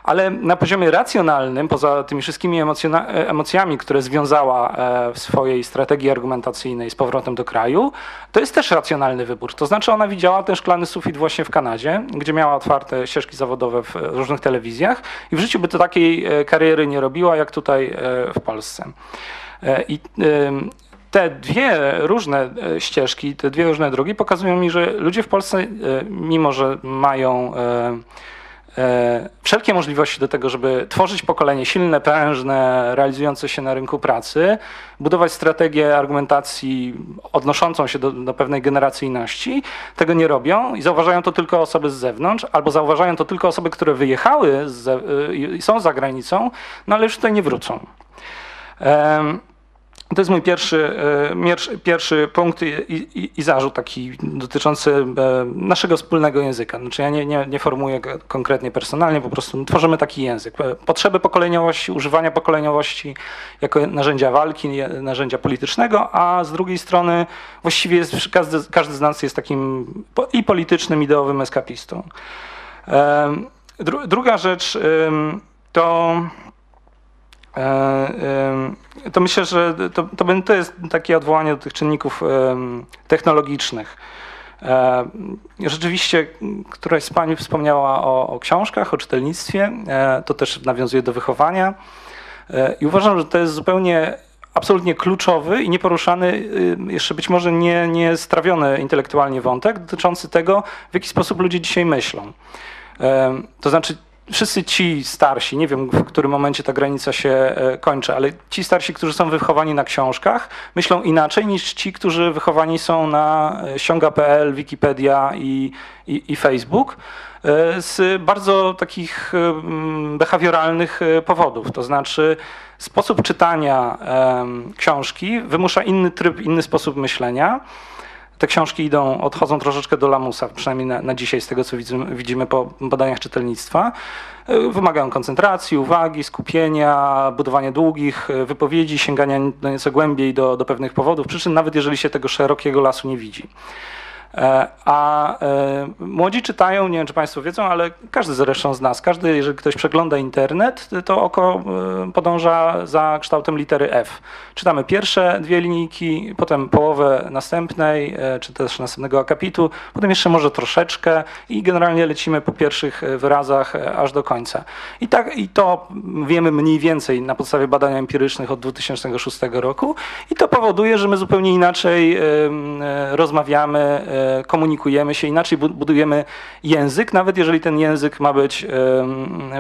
ale na poziomie racjonalnym, poza tymi wszystkimi e, emocjami, które związała e, w swojej strategii argumentacyjnej z powrotem do kraju, to jest też racjonalny wybór. To znaczy ona widziała ten szklany sufit właśnie w Kanadzie, gdzie miała otwarte ścieżki zawodowe w różnych telewizjach i w życiu by to takiej kariery nie robiła, jak tutaj w Polsce. I te dwie różne e, ścieżki, te dwie różne drogi pokazują mi, że ludzie w Polsce, e, mimo że mają e, wszelkie możliwości do tego, żeby tworzyć pokolenie silne, prężne, realizujące się na rynku pracy, budować strategię argumentacji odnoszącą się do, do pewnej generacyjności, tego nie robią i zauważają to tylko osoby z zewnątrz, albo zauważają to tylko osoby, które wyjechały i są za granicą, no ale już tutaj nie wrócą. Em, To jest mój pierwszy, e, pierwszy punkt i, i, i zarzut taki dotyczący e, naszego wspólnego języka. Znaczy ja nie, nie, nie formułuję go konkretnie personalnie, po prostu tworzymy taki język. E, Potrzeby pokoleniowości, używania pokoleniowości jako narzędzia walki, narzędzia politycznego, a z drugiej strony właściwie jest, każdy, każdy z nas jest takim i politycznym, ideowym eskapistą. Druga rzecz to to myślę, że to, to, jest takie odwołanie do tych czynników technologicznych. E, Rzeczywiście któraś z Pani wspomniała o, o książkach, o czytelnictwie. E, To też nawiązuje do wychowania. E, I uważam, że to jest zupełnie absolutnie kluczowy i nieporuszany, y, jeszcze być może nie, nie strawiony intelektualnie wątek dotyczący tego, w jaki sposób ludzie dzisiaj myślą. To znaczy, wszyscy ci starsi, nie wiem w którym momencie ta granica się e, kończy, ale ci starsi, którzy są wychowani na książkach, myślą inaczej niż ci, którzy wychowani są na e, ściąga.pl, Wikipedia i, i, i Facebook e, z bardzo takich em, behawioralnych e, powodów. To znaczy, sposób czytania książki wymusza inny tryb, inny sposób myślenia te książki idą, odchodzą troszeczkę do lamusa, przynajmniej na, na dzisiaj z tego, co widzimy, widzimy po badaniach czytelnictwa. E, Wymagają koncentracji, uwagi, skupienia, budowania długich e, wypowiedzi, sięgania nieco głębiej do, do pewnych powodów, przyczyn, nawet jeżeli się tego szerokiego lasu nie widzi. E, A e, młodzi czytają, nie wiem czy Państwo wiedzą, ale każdy zresztą z nas, każdy, jeżeli ktoś przegląda internet, to oko e, podąża za kształtem litery F. Czytamy pierwsze dwie linijki, potem połowę następnej, czy też następnego akapitu, potem jeszcze może troszeczkę i generalnie lecimy po pierwszych wyrazach aż do końca. I, tak, I to wiemy mniej więcej na podstawie badań empirycznych od 2006 roku i to powoduje, że my zupełnie inaczej rozmawiamy, komunikujemy się, inaczej bu- budujemy język, nawet jeżeli ten język ma być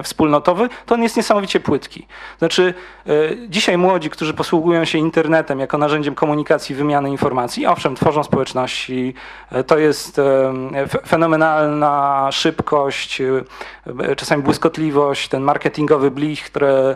wspólnotowy, to on jest niesamowicie płytki. Znaczy e, dzisiaj młodzi, którzy posługują się internetem jako narzędziem komunikacji, wymiany informacji, owszem, tworzą społeczności, e, to jest fenomenalna szybkość, e, czasami błyskotliwość, ten marketingowy blich, które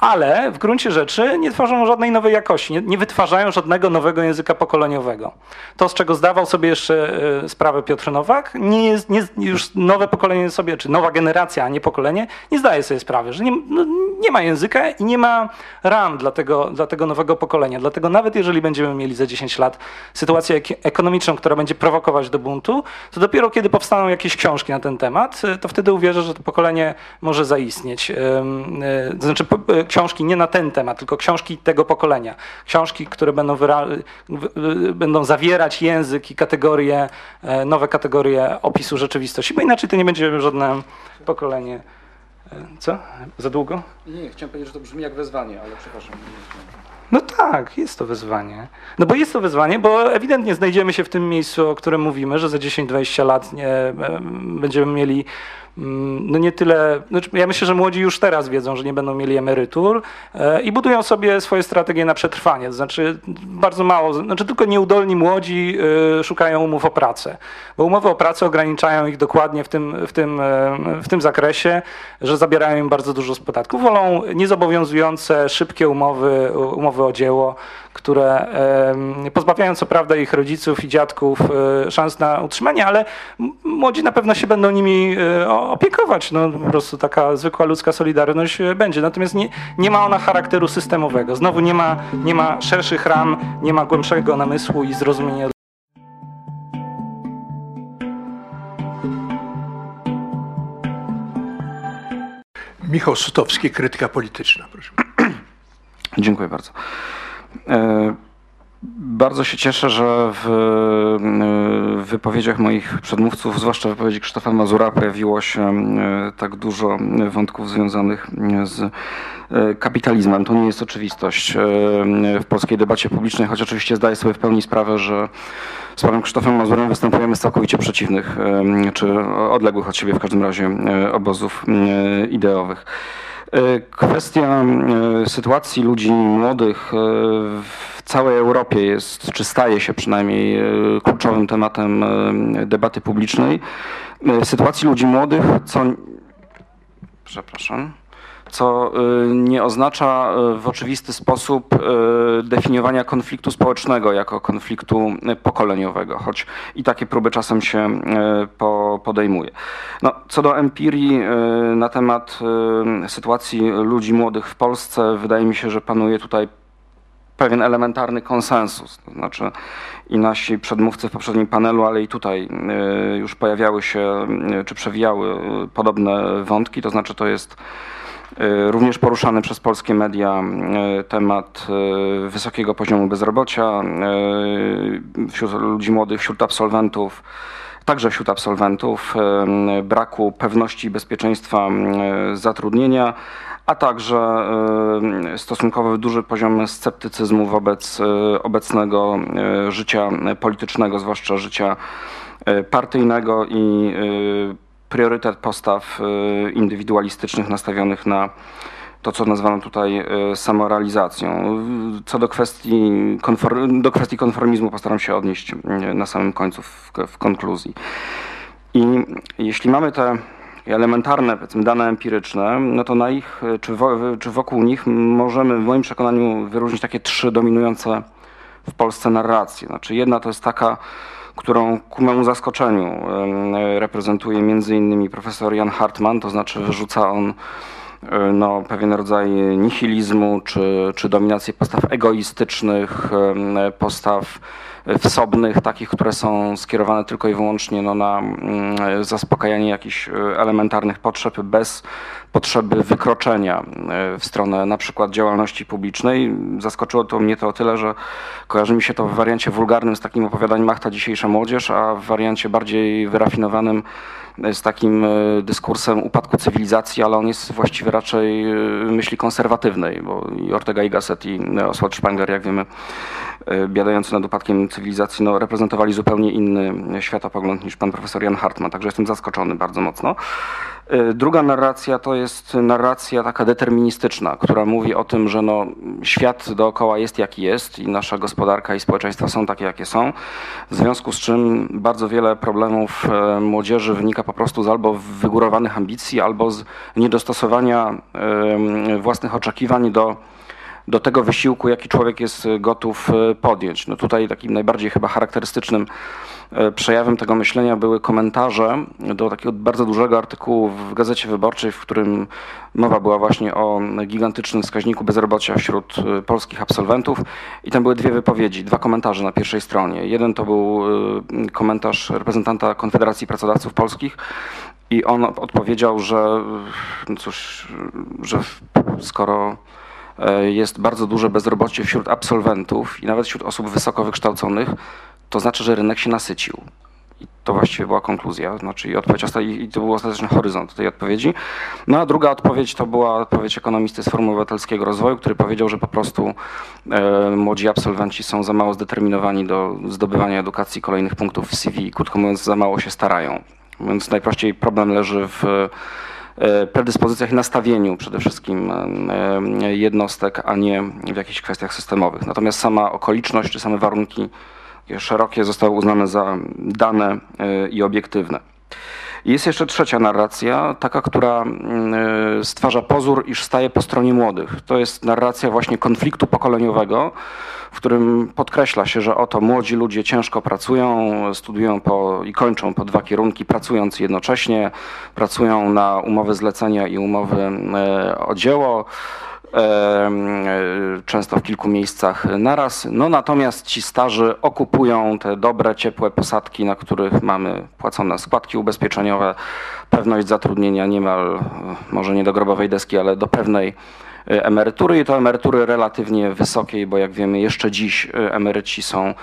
ale w gruncie rzeczy nie tworzą żadnej nowej jakości, nie, nie wytwarzają żadnego nowego języka pokoleniowego. To, z czego zdawał sobie jeszcze e, sprawę Piotr Nowak, nie jest, nie, już nowe pokolenie sobie, czy nowa generacja, a nie pokolenie, nie zdaje sobie sprawy, że nie, no, nie ma języka i nie ma ram dla tego, dla tego nowego pokolenia. Dlatego nawet jeżeli będziemy mieli za 10 lat sytuację ek- ekonomiczną, która będzie prowokować do buntu, to dopiero kiedy powstaną jakieś książki na ten temat, e, to wtedy uwierzę, że to pokolenie może zaistnieć. E, znaczy książki nie na ten temat, tylko książki tego pokolenia. Książki, które będą, będą zawierać język i kategorie, e, nowe kategorie opisu rzeczywistości, bo inaczej to nie będzie żadne pokolenie. E, Co? Za długo? Nie, nie, chciałem powiedzieć, że to brzmi jak wezwanie, ale przepraszam. No tak, jest to wyzwanie. No bo jest to wyzwanie, bo ewidentnie znajdziemy się w tym miejscu, o którym mówimy, że za 10-20 lat nie, em, będziemy mieli no nie tyle, znaczy ja myślę, że młodzi już teraz wiedzą, że nie będą mieli emerytur e, i budują sobie swoje strategie na przetrwanie. To znaczy bardzo mało, znaczy tylko nieudolni młodzi e, szukają umów o pracę, bo umowy o pracę ograniczają ich dokładnie w tym, w tym, e, w tym zakresie, że zabierają im bardzo dużo z podatków. Wolą niezobowiązujące, szybkie umowy, umowy o dzieło, które pozbawiają co prawda ich rodziców i dziadków e, szans na utrzymanie, ale młodzi na pewno się będą nimi e, opiekować. No, po prostu taka zwykła ludzka solidarność e, będzie. Natomiast nie, nie ma ona charakteru systemowego. Znowu nie ma, nie ma szerszych ram, nie ma głębszego namysłu i zrozumienia Michał Sutowski, krytyka polityczna, proszę. Dziękuję bardzo. E, Bardzo się cieszę, że w e, wypowiedziach moich przedmówców, zwłaszcza w wypowiedzi Krzysztofa Mazura, pojawiło się e, tak dużo wątków związanych z kapitalizmem. To nie jest oczywistość w polskiej debacie publicznej, choć oczywiście zdaję sobie w pełni sprawę, że z panem Krzysztofem Mazurem występujemy z całkowicie przeciwnych, czy odległych od siebie w każdym razie obozów ideowych. E, Kwestia e, sytuacji ludzi młodych e, w całej Europie jest, czy staje się przynajmniej kluczowym tematem debaty publicznej. Sytuacji ludzi młodych, co. Przepraszam. Co e, nie oznacza e, w oczywisty sposób e, definiowania konfliktu społecznego jako konfliktu pokoleniowego, choć i takie próby czasem się po- podejmuje. No, co do empirii na temat sytuacji ludzi młodych w Polsce, wydaje mi się, że panuje tutaj pewien elementarny konsensus. To znaczy i nasi przedmówcy w poprzednim panelu, ale i tutaj już pojawiały się, czy przewijały podobne wątki, to znaczy to jest również poruszany przez polskie media e, temat e, wysokiego poziomu bezrobocia wśród ludzi młodych, wśród absolwentów, także wśród absolwentów, braku pewności i bezpieczeństwa zatrudnienia, a także stosunkowo duży poziom sceptycyzmu wobec obecnego życia politycznego, zwłaszcza życia partyjnego i priorytet postaw e, indywidualistycznych nastawionych na to, co nazwano tutaj e, samorealizacją. Co do kwestii, do kwestii konformizmu postaram się odnieść e, na samym końcu, w, konkluzji. I jeśli mamy te elementarne, dane empiryczne, no to na ich, czy, wo, czy wokół nich możemy w moim przekonaniu wyróżnić takie trzy dominujące w Polsce narracje. Znaczy jedna to jest taka, którą ku memu zaskoczeniu reprezentuje między innymi profesor Jan Hartman, to znaczy wyrzuca on e, no, pewien rodzaj nihilizmu czy, czy dominację postaw egoistycznych, postaw wsobnych, takich, które są skierowane tylko i wyłącznie no, na mm, zaspokajanie jakichś e, elementarnych potrzeb bez potrzeby wykroczenia e, w stronę na przykład działalności publicznej. Zaskoczyło to mnie to o tyle, że kojarzy mi się to w wariancie wulgarnym z takim opowiadaniem Machta dzisiejsza młodzież, a w wariancie bardziej wyrafinowanym z takim e, dyskursem upadku cywilizacji, ale on jest właściwie raczej e, myśli konserwatywnej, bo i Ortega y Gasset i Oswald Spengler, jak wiemy, e, biadający nad upadkiem cywilizacji, no, reprezentowali zupełnie inny światopogląd niż pan profesor Jan Hartman, także jestem zaskoczony bardzo mocno. E, Druga narracja to jest narracja taka deterministyczna, która mówi o tym, że no, świat dookoła jest jaki jest i nasza gospodarka i społeczeństwa są takie jakie są. W związku z czym bardzo wiele problemów e, młodzieży wynika po prostu z albo wygórowanych ambicji, albo z niedostosowania własnych oczekiwań do do tego wysiłku, jaki człowiek jest gotów e, podjąć. No tutaj takim najbardziej chyba charakterystycznym e, przejawem tego myślenia były komentarze do takiego bardzo dużego artykułu w Gazecie Wyborczej, w którym mowa była właśnie o gigantycznym wskaźniku bezrobocia wśród e, polskich absolwentów i tam były dwie wypowiedzi, dwa komentarze na pierwszej stronie. Jeden to był e, komentarz reprezentanta Konfederacji Pracodawców Polskich i on odpowiedział, że no cóż, że skoro e, jest bardzo duże bezrobocie wśród absolwentów i nawet wśród osób wysoko wykształconych, to znaczy, że rynek się nasycił. I to właściwie była konkluzja, znaczy i odpowiedź i to był ostateczny horyzont tej odpowiedzi. No a druga odpowiedź to była odpowiedź ekonomisty z Forum Obywatelskiego Rozwoju, który powiedział, że po prostu e, młodzi absolwenci są za mało zdeterminowani do zdobywania edukacji kolejnych punktów w CV, krótko mówiąc za mało się starają. Więc najprościej problem leży w e, predyspozycjach i nastawieniu przede wszystkim e, jednostek, a nie w jakichś kwestiach systemowych. Natomiast sama okoliczność czy same warunki szerokie zostały uznane za dane e, i obiektywne. Jest jeszcze trzecia narracja, taka, która e, stwarza pozór, iż staje po stronie młodych. To jest narracja właśnie konfliktu pokoleniowego, w którym podkreśla się, że oto młodzi ludzie ciężko pracują, studiują po, i kończą po dwa kierunki, pracując jednocześnie, pracują na umowy zlecenia i umowy e, o dzieło. E, często w kilku miejscach naraz. No natomiast ci starzy okupują te dobre, ciepłe posadki, na których mamy płacone składki ubezpieczeniowe, pewność zatrudnienia niemal, e, może nie do grobowej deski, ale do pewnej e, emerytury. I to emerytury relatywnie wysokiej, bo jak wiemy jeszcze dziś emeryci są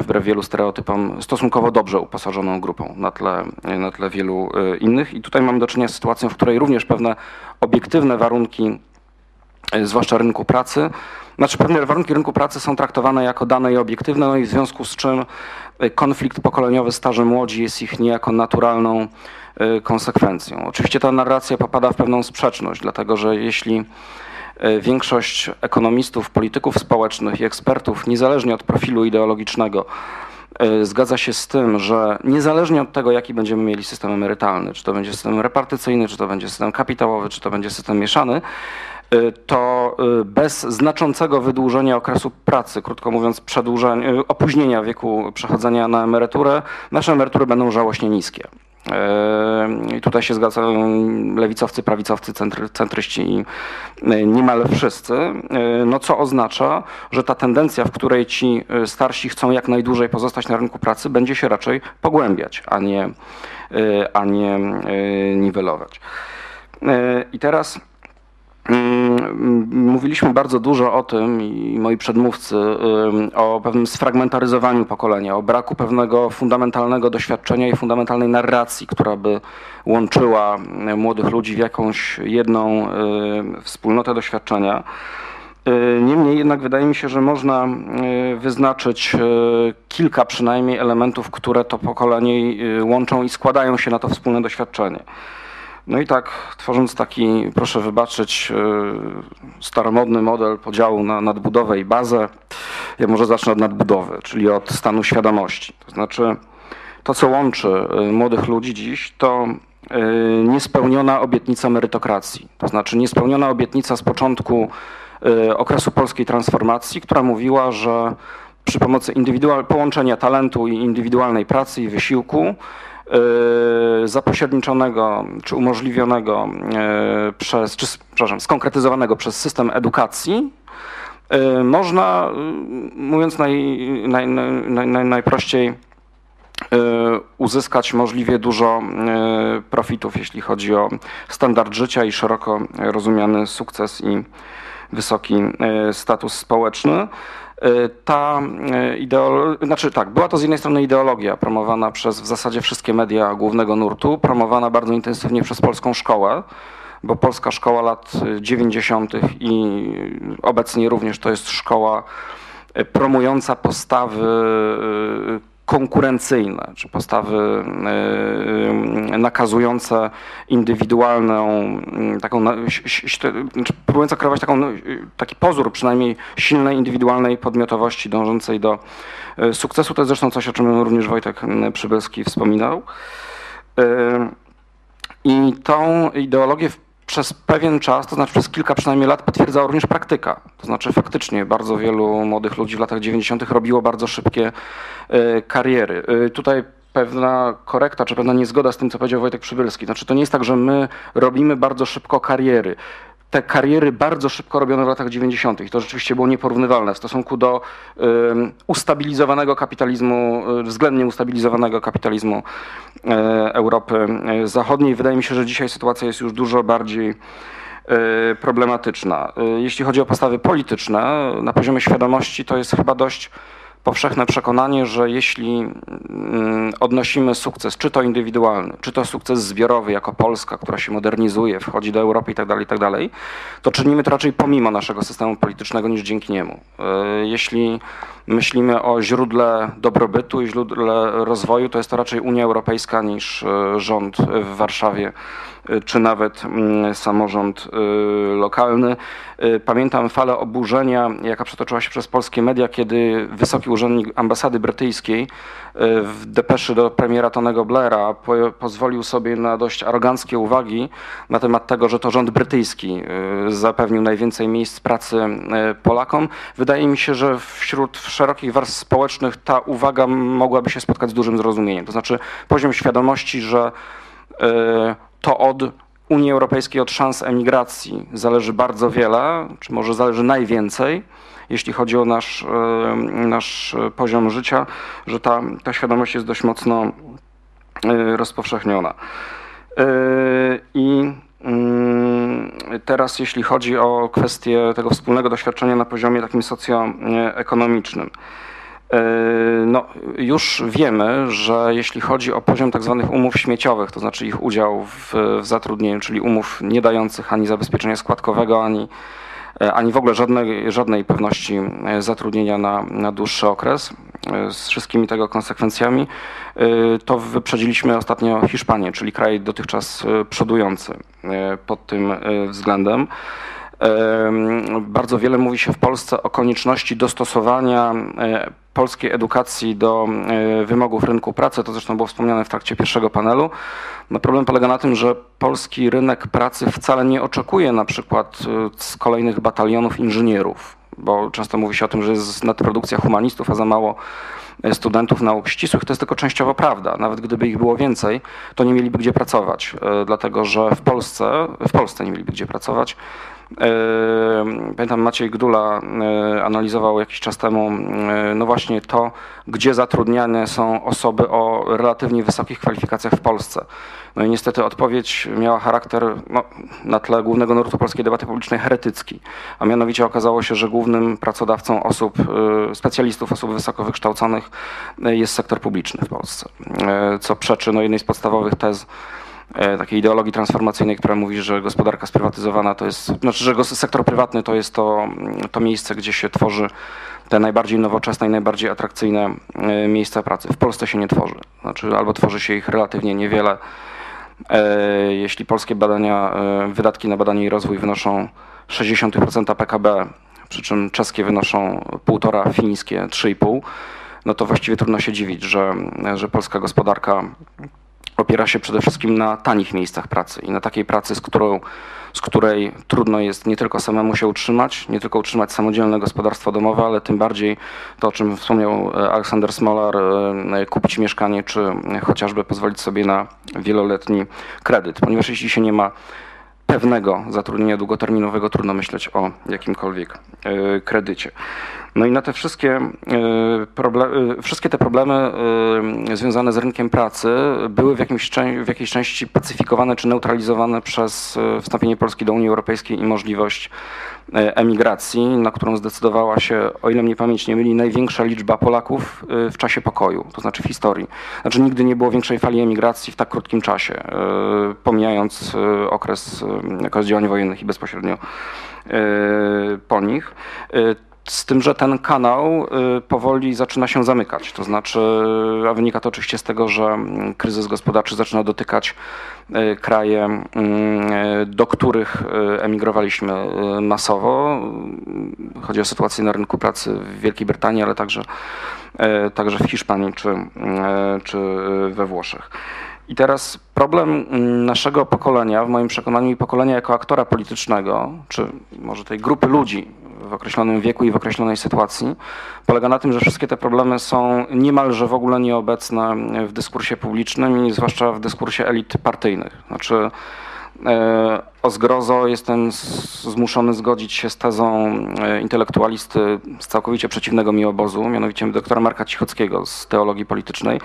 wbrew wielu stereotypom stosunkowo dobrze uposażoną grupą na tle, na tle wielu innych. I tutaj mamy do czynienia z sytuacją, w której również pewne obiektywne warunki zwłaszcza rynku pracy. Znaczy pewne warunki rynku pracy są traktowane jako dane i obiektywne, no i w związku z czym e, konflikt pokoleniowy starzy młodzi jest ich niejako naturalną e, konsekwencją. Oczywiście ta narracja popada w pewną sprzeczność, dlatego że jeśli e, większość ekonomistów, polityków społecznych i ekspertów, niezależnie od profilu ideologicznego, e, zgadza się z tym, że niezależnie od tego, jaki będziemy mieli system emerytalny, czy to będzie system repartycyjny, czy to będzie system kapitałowy, czy to będzie system mieszany, to y, bez znaczącego wydłużenia okresu pracy, krótko mówiąc, y, opóźnienia wieku przechodzenia na emeryturę, nasze emerytury będą żałośnie niskie. Y, I tutaj się zgadzają lewicowcy, prawicowcy, centry, centryści i y, niemal wszyscy, y, no co oznacza, że ta tendencja, w której ci y, starsi chcą jak najdłużej pozostać na rynku pracy, będzie się raczej pogłębiać, a nie, y, a nie y, niwelować. Y, I teraz Mówiliśmy bardzo dużo o tym i moi przedmówcy o pewnym sfragmentaryzowaniu pokolenia, o braku pewnego fundamentalnego doświadczenia i fundamentalnej narracji, która by łączyła y, młodych ludzi w jakąś jedną y, wspólnotę doświadczenia. Y, Niemniej jednak wydaje mi się, że można wyznaczyć kilka przynajmniej elementów, które to pokolenie łączą i składają się na to wspólne doświadczenie. No i tak, tworząc taki, proszę wybaczyć, y, staromodny model podziału na nadbudowę i bazę, ja może zacznę od nadbudowy, czyli od stanu świadomości. To znaczy, to co łączy y, młodych ludzi dziś, to y, niespełniona obietnica merytokracji. To znaczy, niespełniona obietnica z początku okresu polskiej transformacji, która mówiła, że przy pomocy połączenia talentu i indywidualnej pracy i wysiłku zapośredniczonego czy umożliwionego y, przez, czy, przepraszam, skonkretyzowanego przez system edukacji, y, można, mówiąc naj, naj, naj, naj, najprościej, uzyskać możliwie dużo profitów, jeśli chodzi o standard życia i szeroko rozumiany sukces i wysoki status społeczny. Y, Ta ideologia, znaczy tak, była to z jednej strony ideologia promowana przez w zasadzie wszystkie media głównego nurtu, promowana bardzo intensywnie przez polską szkołę, bo polska szkoła lat 90. i obecnie również to jest szkoła y, promująca postawy konkurencyjne, czy postawy y, nakazujące indywidualną, y, taką, znaczy próbująca kreować taką, y, taki pozór przynajmniej silnej indywidualnej podmiotowości dążącej do y, sukcesu. To jest zresztą coś, o czym również Wojtek y, Przybylski wspominał. Y, I tą ideologię przez pewien czas, to znaczy przez kilka przynajmniej lat, potwierdzała również praktyka. To znaczy faktycznie bardzo wielu młodych ludzi w latach 90. robiło bardzo szybkie e, kariery. E, Tutaj pewna korekta, czy pewna niezgoda z tym, co powiedział Wojtek Przybylski. Znaczy to nie jest tak, że my robimy bardzo szybko kariery. Te kariery bardzo szybko robione w latach 90. I to rzeczywiście było nieporównywalne w stosunku do ustabilizowanego kapitalizmu, e, względnie ustabilizowanego kapitalizmu e, Europy e, Zachodniej. Wydaje mi się, że dzisiaj sytuacja jest już dużo bardziej problematyczna. Jeśli chodzi o postawy polityczne, na poziomie świadomości to jest chyba dość powszechne przekonanie, że jeśli mm, odnosimy sukces, czy to indywidualny, czy to sukces zbiorowy jako Polska, która się modernizuje, wchodzi do Europy itd., itd., to czynimy to raczej pomimo naszego systemu politycznego niż dzięki niemu. E, Jeśli myślimy o źródle dobrobytu i źródle rozwoju, to jest to raczej Unia Europejska niż e, rząd w Warszawie czy nawet mm, samorząd e, lokalny. E, Pamiętam falę oburzenia, jaka przetoczyła się przez polskie media, kiedy wysoki urzędnik ambasady brytyjskiej w depeszy do premiera Tonego Blaira po, pozwolił sobie na dość aroganckie uwagi na temat tego, że to rząd brytyjski zapewnił najwięcej miejsc pracy Polakom. Wydaje mi się, że wśród szerokich warstw społecznych ta uwaga mogłaby się spotkać z dużym zrozumieniem. To znaczy poziom świadomości, że to od Unii Europejskiej od szans emigracji zależy bardzo wiele, czy może zależy najwięcej, jeśli chodzi o nasz, e, nasz poziom życia, że ta, ta świadomość jest dość mocno e, rozpowszechniona. E, I mm, teraz, jeśli chodzi o kwestię tego wspólnego doświadczenia na poziomie takim socjoekonomicznym. No, już wiemy, że jeśli chodzi o poziom tak zwanych umów śmieciowych, to znaczy ich udział w, w zatrudnieniu, czyli umów nie dających ani zabezpieczenia składkowego, ani E, ani w ogóle żadnej, żadnej pewności e, zatrudnienia na, na dłuższy okres e, z wszystkimi tego konsekwencjami, to wyprzedziliśmy ostatnio Hiszpanię, czyli kraj dotychczas przodujący pod tym względem. Bardzo wiele mówi się w Polsce o konieczności dostosowania polskiej edukacji do wymogów rynku pracy. To zresztą było wspomniane w trakcie pierwszego panelu. No problem polega na tym, że polski rynek pracy wcale nie oczekuje na przykład y, z kolejnych batalionów inżynierów, bo często mówi się o tym, że jest nadprodukcja humanistów, a za mało y, studentów nauk ścisłych. To jest tylko częściowo prawda. Nawet gdyby ich było więcej, to nie mieliby gdzie pracować, dlatego że w Polsce, w Polsce nie mieliby gdzie pracować. Pamiętam Maciej Gdula analizował jakiś czas temu no właśnie to, gdzie zatrudniane są osoby o relatywnie wysokich kwalifikacjach w Polsce. No i niestety odpowiedź miała charakter no, na tle głównego nurtu polskiej debaty publicznej heretycki, a mianowicie okazało się, że głównym pracodawcą osób, specjalistów, osób wysoko wykształconych jest sektor publiczny w Polsce, co przeczy no, jednej z podstawowych tez takiej ideologii transformacyjnej, która mówi, że gospodarka sprywatyzowana to jest, znaczy, że sektor prywatny to jest to, to miejsce, gdzie się tworzy te najbardziej nowoczesne i najbardziej atrakcyjne miejsca pracy. W Polsce się nie tworzy. Znaczy, albo tworzy się ich relatywnie niewiele, E, jeśli polskie badania, e, wydatki na badanie i rozwój wynoszą 60% PKB, przy czym czeskie wynoszą 1,5, fińskie 3,5, no to właściwie trudno się dziwić, że, że polska gospodarka opiera się przede wszystkim na tanich miejscach pracy i na takiej pracy, z którą z której trudno jest nie tylko samemu się utrzymać, nie tylko utrzymać samodzielne gospodarstwo domowe, ale tym bardziej to, o czym wspomniał e, Aleksander Smolar, e, kupić mieszkanie, czy chociażby pozwolić sobie na wieloletni kredyt. Ponieważ jeśli się nie ma pewnego zatrudnienia długoterminowego, trudno myśleć o jakimkolwiek e, kredycie. No i na te wszystkie, e, wszystkie te problemy e, związane z rynkiem pracy były w, jakimś, w jakiejś części pacyfikowane czy neutralizowane przez wstąpienie Polski do Unii Europejskiej i możliwość emigracji, na którą zdecydowała się, o ile mnie pamięć nie myli, największa liczba Polaków w czasie pokoju, to znaczy w historii. Znaczy nigdy nie było większej fali emigracji w tak krótkim czasie, pomijając okres, okres działań wojennych i bezpośrednio po nich. Z tym, że ten kanał y, powoli zaczyna się zamykać. To znaczy, a wynika to oczywiście z tego, że mm, kryzys gospodarczy zaczyna dotykać y, kraje, mm, y, do których emigrowaliśmy masowo. Chodzi o sytuację na rynku pracy w Wielkiej Brytanii, ale także, także w Hiszpanii czy, czy we Włoszech. I teraz problem mm, naszego pokolenia, w moim przekonaniu i pokolenia jako aktora politycznego, czy może tej grupy ludzi w określonym wieku i w określonej sytuacji, polega na tym, że wszystkie te problemy są niemalże w ogóle nieobecne w dyskursie publicznym i zwłaszcza w dyskursie elit partyjnych. Znaczy, e, o zgrozo jestem zmuszony zgodzić się z tezą e, intelektualisty z całkowicie przeciwnego mi obozu, mianowicie doktora Marka Cichockiego z teologii politycznej,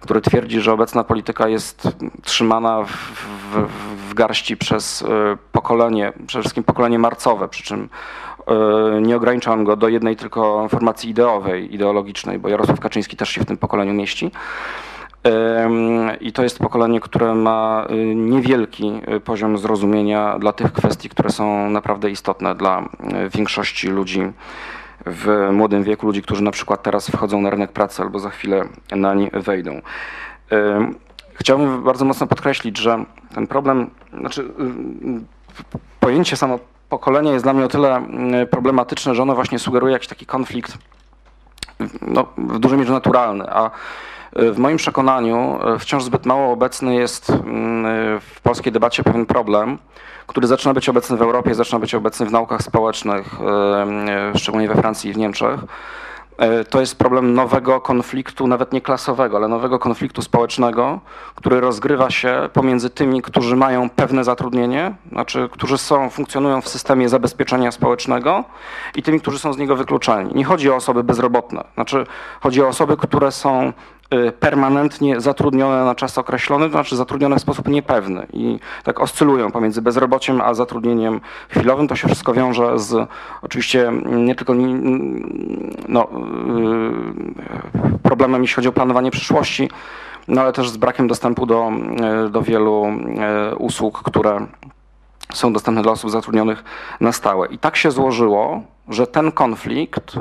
który twierdzi, że obecna polityka jest trzymana w, w, w garści przez e, pokolenie, przede wszystkim pokolenie marcowe, przy czym nie ograniczam go do jednej tylko formacji ideowej, ideologicznej, bo Jarosław Kaczyński też się w tym pokoleniu mieści. I to jest pokolenie, które ma y, niewielki y, poziom zrozumienia dla tych kwestii, które są naprawdę istotne dla większości ludzi w młodym wieku, ludzi, którzy na przykład teraz wchodzą na rynek pracy albo za chwilę nań wejdą. Chciałbym bardzo mocno podkreślić, że ten problem, znaczy pojęcie samo pokolenia jest dla mnie o tyle problematyczne, że ono właśnie sugeruje jakiś taki konflikt no, w dużej mierze naturalny, a w moim przekonaniu e, wciąż zbyt mało obecny jest mm, w polskiej debacie pewien problem, który zaczyna być obecny w Europie, zaczyna być obecny w naukach społecznych, e, szczególnie we Francji i w Niemczech. E, To jest problem nowego konfliktu, nawet nie klasowego, ale nowego konfliktu społecznego, który rozgrywa się pomiędzy tymi, którzy mają pewne zatrudnienie, znaczy którzy są, funkcjonują w systemie zabezpieczenia społecznego i tymi, którzy są z niego wykluczani. Nie chodzi o osoby bezrobotne, znaczy chodzi o osoby, które są permanentnie zatrudnione na czas określony, to znaczy zatrudnione w sposób niepewny i tak oscylują pomiędzy bezrobociem a zatrudnieniem chwilowym. To się wszystko wiąże z oczywiście nie tylko no, y, problemem, jeśli chodzi o planowanie przyszłości, no ale też z brakiem dostępu do, y, do wielu y, usług, które są dostępne dla osób zatrudnionych na stałe. I tak się złożyło, że ten konflikt, y,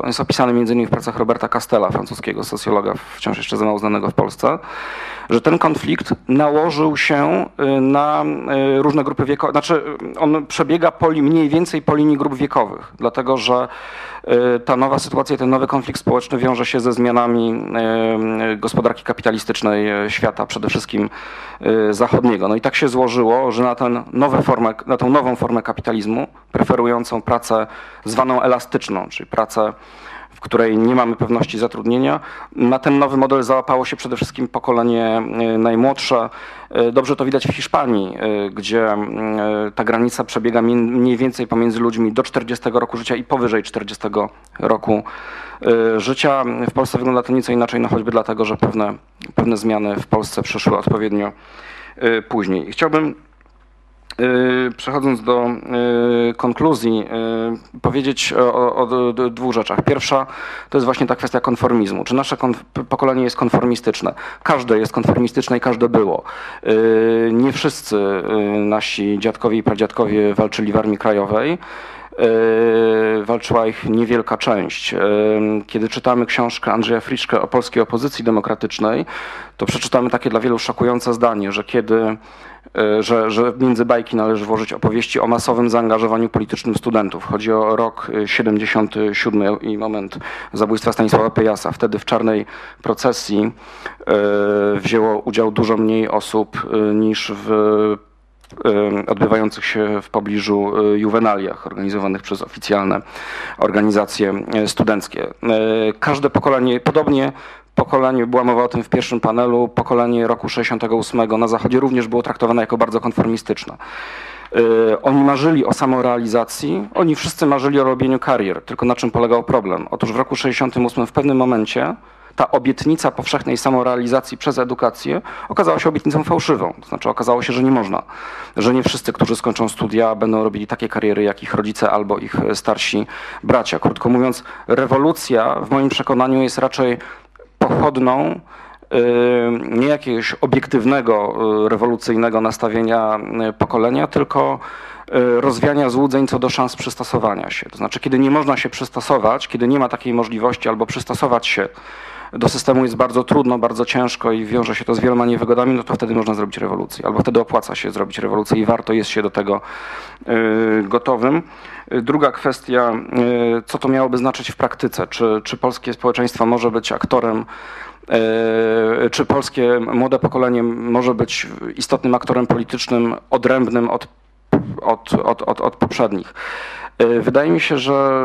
on jest opisany innymi w pracach Roberta Castella, francuskiego socjologa, wciąż jeszcze za mało znanego w Polsce, że ten konflikt nałożył się y, na y, różne grupy wiekowe, znaczy on przebiega po, mniej więcej po linii grup wiekowych, dlatego że ta nowa sytuacja, ten nowy konflikt społeczny wiąże się ze zmianami y, gospodarki kapitalistycznej y, świata, przede wszystkim zachodniego. No i tak się złożyło, że na, ten nowe formę, na tą nową formę kapitalizmu, preferującą pracę zwaną elastyczną, czyli pracę której nie mamy pewności zatrudnienia. Na ten nowy model załapało się przede wszystkim pokolenie y, najmłodsze. Y, Dobrze to widać w Hiszpanii, y, gdzie ta granica przebiega mniej więcej pomiędzy ludźmi do 40 roku życia i powyżej 40 roku życia. W Polsce wygląda to nieco inaczej, no choćby dlatego, że pewne, pewne zmiany w Polsce przyszły odpowiednio później. Chciałbym Przechodząc do yy, konkluzji, yy, powiedzieć o, o, dwóch rzeczach. Pierwsza to jest właśnie ta kwestia konformizmu. Czy nasze pokolenie jest konformistyczne? Każde jest konformistyczne i każde było. Nie wszyscy nasi dziadkowie i pradziadkowie walczyli w Armii Krajowej. Walczyła ich niewielka część. Kiedy czytamy książkę Andrzeja Friczkę o polskiej opozycji demokratycznej, to przeczytamy takie dla wielu szokujące zdanie, że kiedy y, że, że między bajki należy włożyć opowieści o masowym zaangażowaniu politycznym studentów. Chodzi o rok y, 77 i moment zabójstwa Stanisława Pejasa. Wtedy w czarnej procesji y, wzięło udział dużo mniej osób niż w odbywających się w pobliżu y, juwenaliach organizowanych przez oficjalne organizacje y, studenckie. Y, Każde pokolenie, podobnie pokolenie, była mowa o tym w pierwszym panelu, pokolenie roku 68 na Zachodzie również było traktowane jako bardzo konformistyczne. Oni marzyli o samorealizacji, oni wszyscy marzyli o robieniu karier, tylko na czym polegał problem? Otóż w roku 68 w pewnym momencie ta obietnica powszechnej samorealizacji przez edukację okazała się obietnicą fałszywą. To znaczy okazało się, że nie można, że nie wszyscy, którzy skończą studia, będą robili takie kariery, jak ich rodzice albo ich e, starsi bracia. Krótko mówiąc, rewolucja w moim przekonaniu jest raczej pochodną y, nie jakiegoś obiektywnego, y, rewolucyjnego nastawienia pokolenia, tylko rozwiania złudzeń co do szans przystosowania się. To znaczy, kiedy nie można się przystosować, kiedy nie ma takiej możliwości albo przystosować się do systemu jest bardzo trudno, bardzo ciężko i wiąże się to z wieloma niewygodami, no to wtedy można zrobić rewolucję. Albo wtedy opłaca się zrobić rewolucję i warto jest się do tego y, gotowym. Druga kwestia, y, co to miałoby znaczyć w praktyce? Czy, czy polskie społeczeństwo może być aktorem y, czy polskie młode pokolenie może być istotnym aktorem politycznym odrębnym od, od, od, od, od poprzednich. Y, Wydaje mi się, że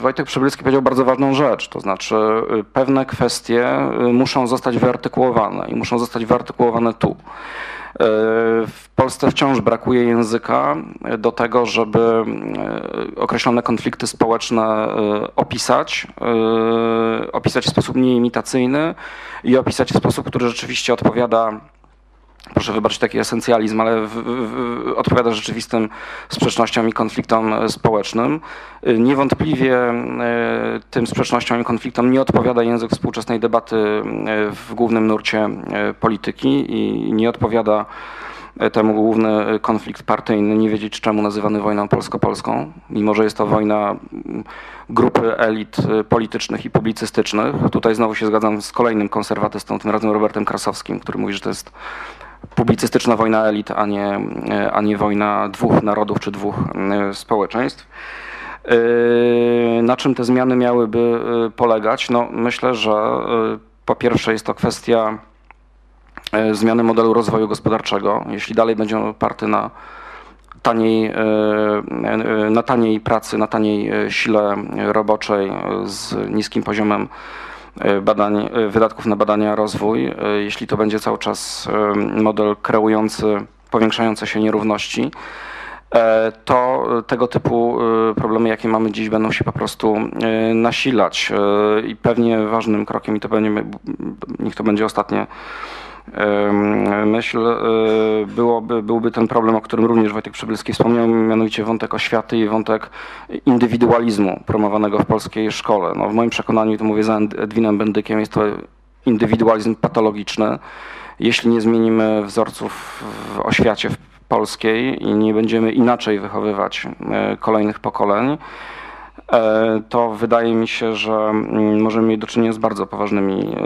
Wojtek Przybylski powiedział bardzo ważną rzecz, to znaczy y, pewne kwestie y, muszą zostać wyartykułowane i muszą zostać wyartykułowane tu. Y, W Polsce wciąż brakuje języka do tego, żeby y, określone konflikty społeczne opisać, opisać w sposób nieimitacyjny i opisać w sposób, który rzeczywiście odpowiada proszę wybaczyć taki esencjalizm, ale w, w, odpowiada rzeczywistym sprzecznościom i konfliktom społecznym. Y, Niewątpliwie e, tym sprzecznościom i konfliktom nie odpowiada język współczesnej debaty e, w głównym nurcie polityki i nie odpowiada temu główny konflikt partyjny, nie wiedzieć czemu nazywany wojną polsko-polską, mimo że jest to wojna mm, grupy elit politycznych i publicystycznych. Tutaj znowu się zgadzam z kolejnym konserwatystą, tym razem Robertem Krasowskim, który mówi, że to jest publicystyczna wojna elit, a nie, a nie wojna dwóch narodów czy dwóch e, społeczeństw. E, Na czym te zmiany miałyby e, polegać? No, myślę, że e, po pierwsze jest to kwestia e, zmiany modelu rozwoju gospodarczego. Jeśli dalej będzie on oparty na taniej, e, e, na taniej pracy, na taniej e, sile roboczej e, z niskim poziomem e, badań, e, wydatków na badania, rozwój, e, jeśli to będzie cały czas e, model kreujący powiększające się nierówności, e, to tego typu e, problemy, jakie mamy dziś, będą się po prostu e, nasilać. E, I pewnie ważnym krokiem, i to będzie, niech to będzie ostatnie myśl, e, byłoby, byłby ten problem, o którym również Wojtek Przybylski wspomniał, mianowicie wątek oświaty i wątek indywidualizmu promowanego w polskiej szkole. No, w moim przekonaniu, to mówię za Edwinem Bendykiem, jest to indywidualizm patologiczny. Jeśli nie zmienimy wzorców w oświacie polskiej i nie będziemy inaczej wychowywać e, kolejnych pokoleń, e, to wydaje mi się, że mm, możemy mieć do czynienia z bardzo poważnymi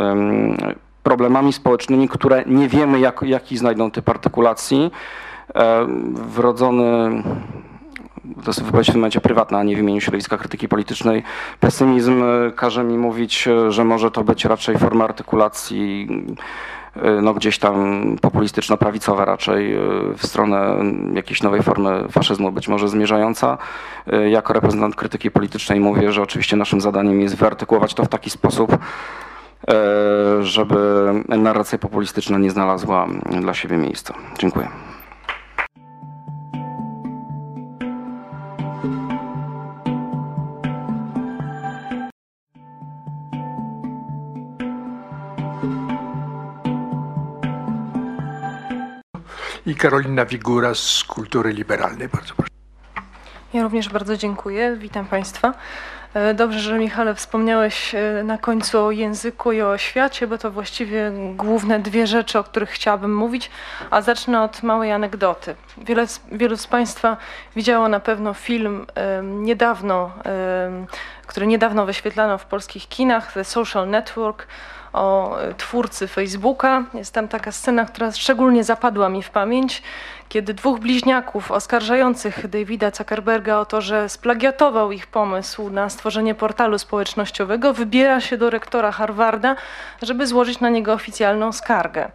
problemami społecznymi, które nie wiemy, jak, jaki znajdą typ artykulacji. E, Wrodzony, to jest wypowiedź w tym momencie prywatna, a nie w imieniu środowiska krytyki politycznej, pesymizm e, każe mi mówić, e, że może to być raczej forma artykulacji no gdzieś tam populistyczno-prawicowa raczej w stronę jakiejś nowej formy faszyzmu być może zmierzająca. Jako reprezentant krytyki politycznej mówię, że oczywiście naszym zadaniem jest wyartykułować to w taki sposób, żeby narracja populistyczna nie znalazła dla siebie miejsca. Dziękuję. I Karolina Wigura z Kultury Liberalnej. Bardzo proszę. Ja również bardzo dziękuję. Witam Państwa. E, Dobrze, że Michale wspomniałeś e, na końcu o języku i o oświacie, bo to właściwie główne dwie rzeczy, o których chciałabym mówić, a zacznę od małej anegdoty. Wiele, wielu z Państwa widziało na pewno film em, niedawno, który niedawno wyświetlano w polskich kinach, The Social Network, o e, twórcy Facebooka. Jest tam taka scena, która szczególnie zapadła mi w pamięć, kiedy dwóch bliźniaków oskarżających Davida Zuckerberga o to, że splagiatował ich pomysł na stworzenie portalu społecznościowego, wybiera się do rektora Harvarda, żeby złożyć na niego oficjalną skargę.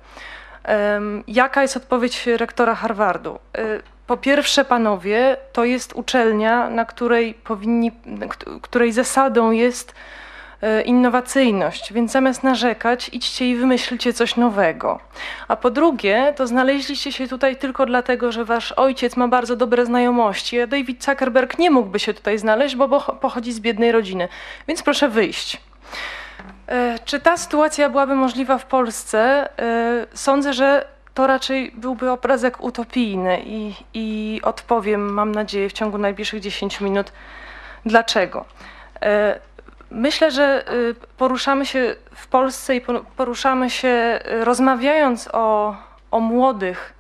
Jaka jest odpowiedź rektora Harvardu? Y, Po pierwsze, panowie, to jest uczelnia, na której powinni, kt- której zasadą jest e, innowacyjność, więc zamiast narzekać, idźcie i wymyślcie coś nowego. A po drugie, to znaleźliście się tutaj tylko dlatego, że wasz ojciec ma bardzo dobre znajomości, a David Zuckerberg nie mógłby się tutaj znaleźć, bo bo pochodzi z biednej rodziny. Więc proszę wyjść. E, Czy ta sytuacja byłaby możliwa w Polsce? E, Sądzę, że to raczej byłby obrazek utopijny i, i odpowiem, mam nadzieję, w ciągu najbliższych 10 minut, dlaczego. Myślę, że y, poruszamy się w Polsce i po- poruszamy się y, rozmawiając o, o młodych,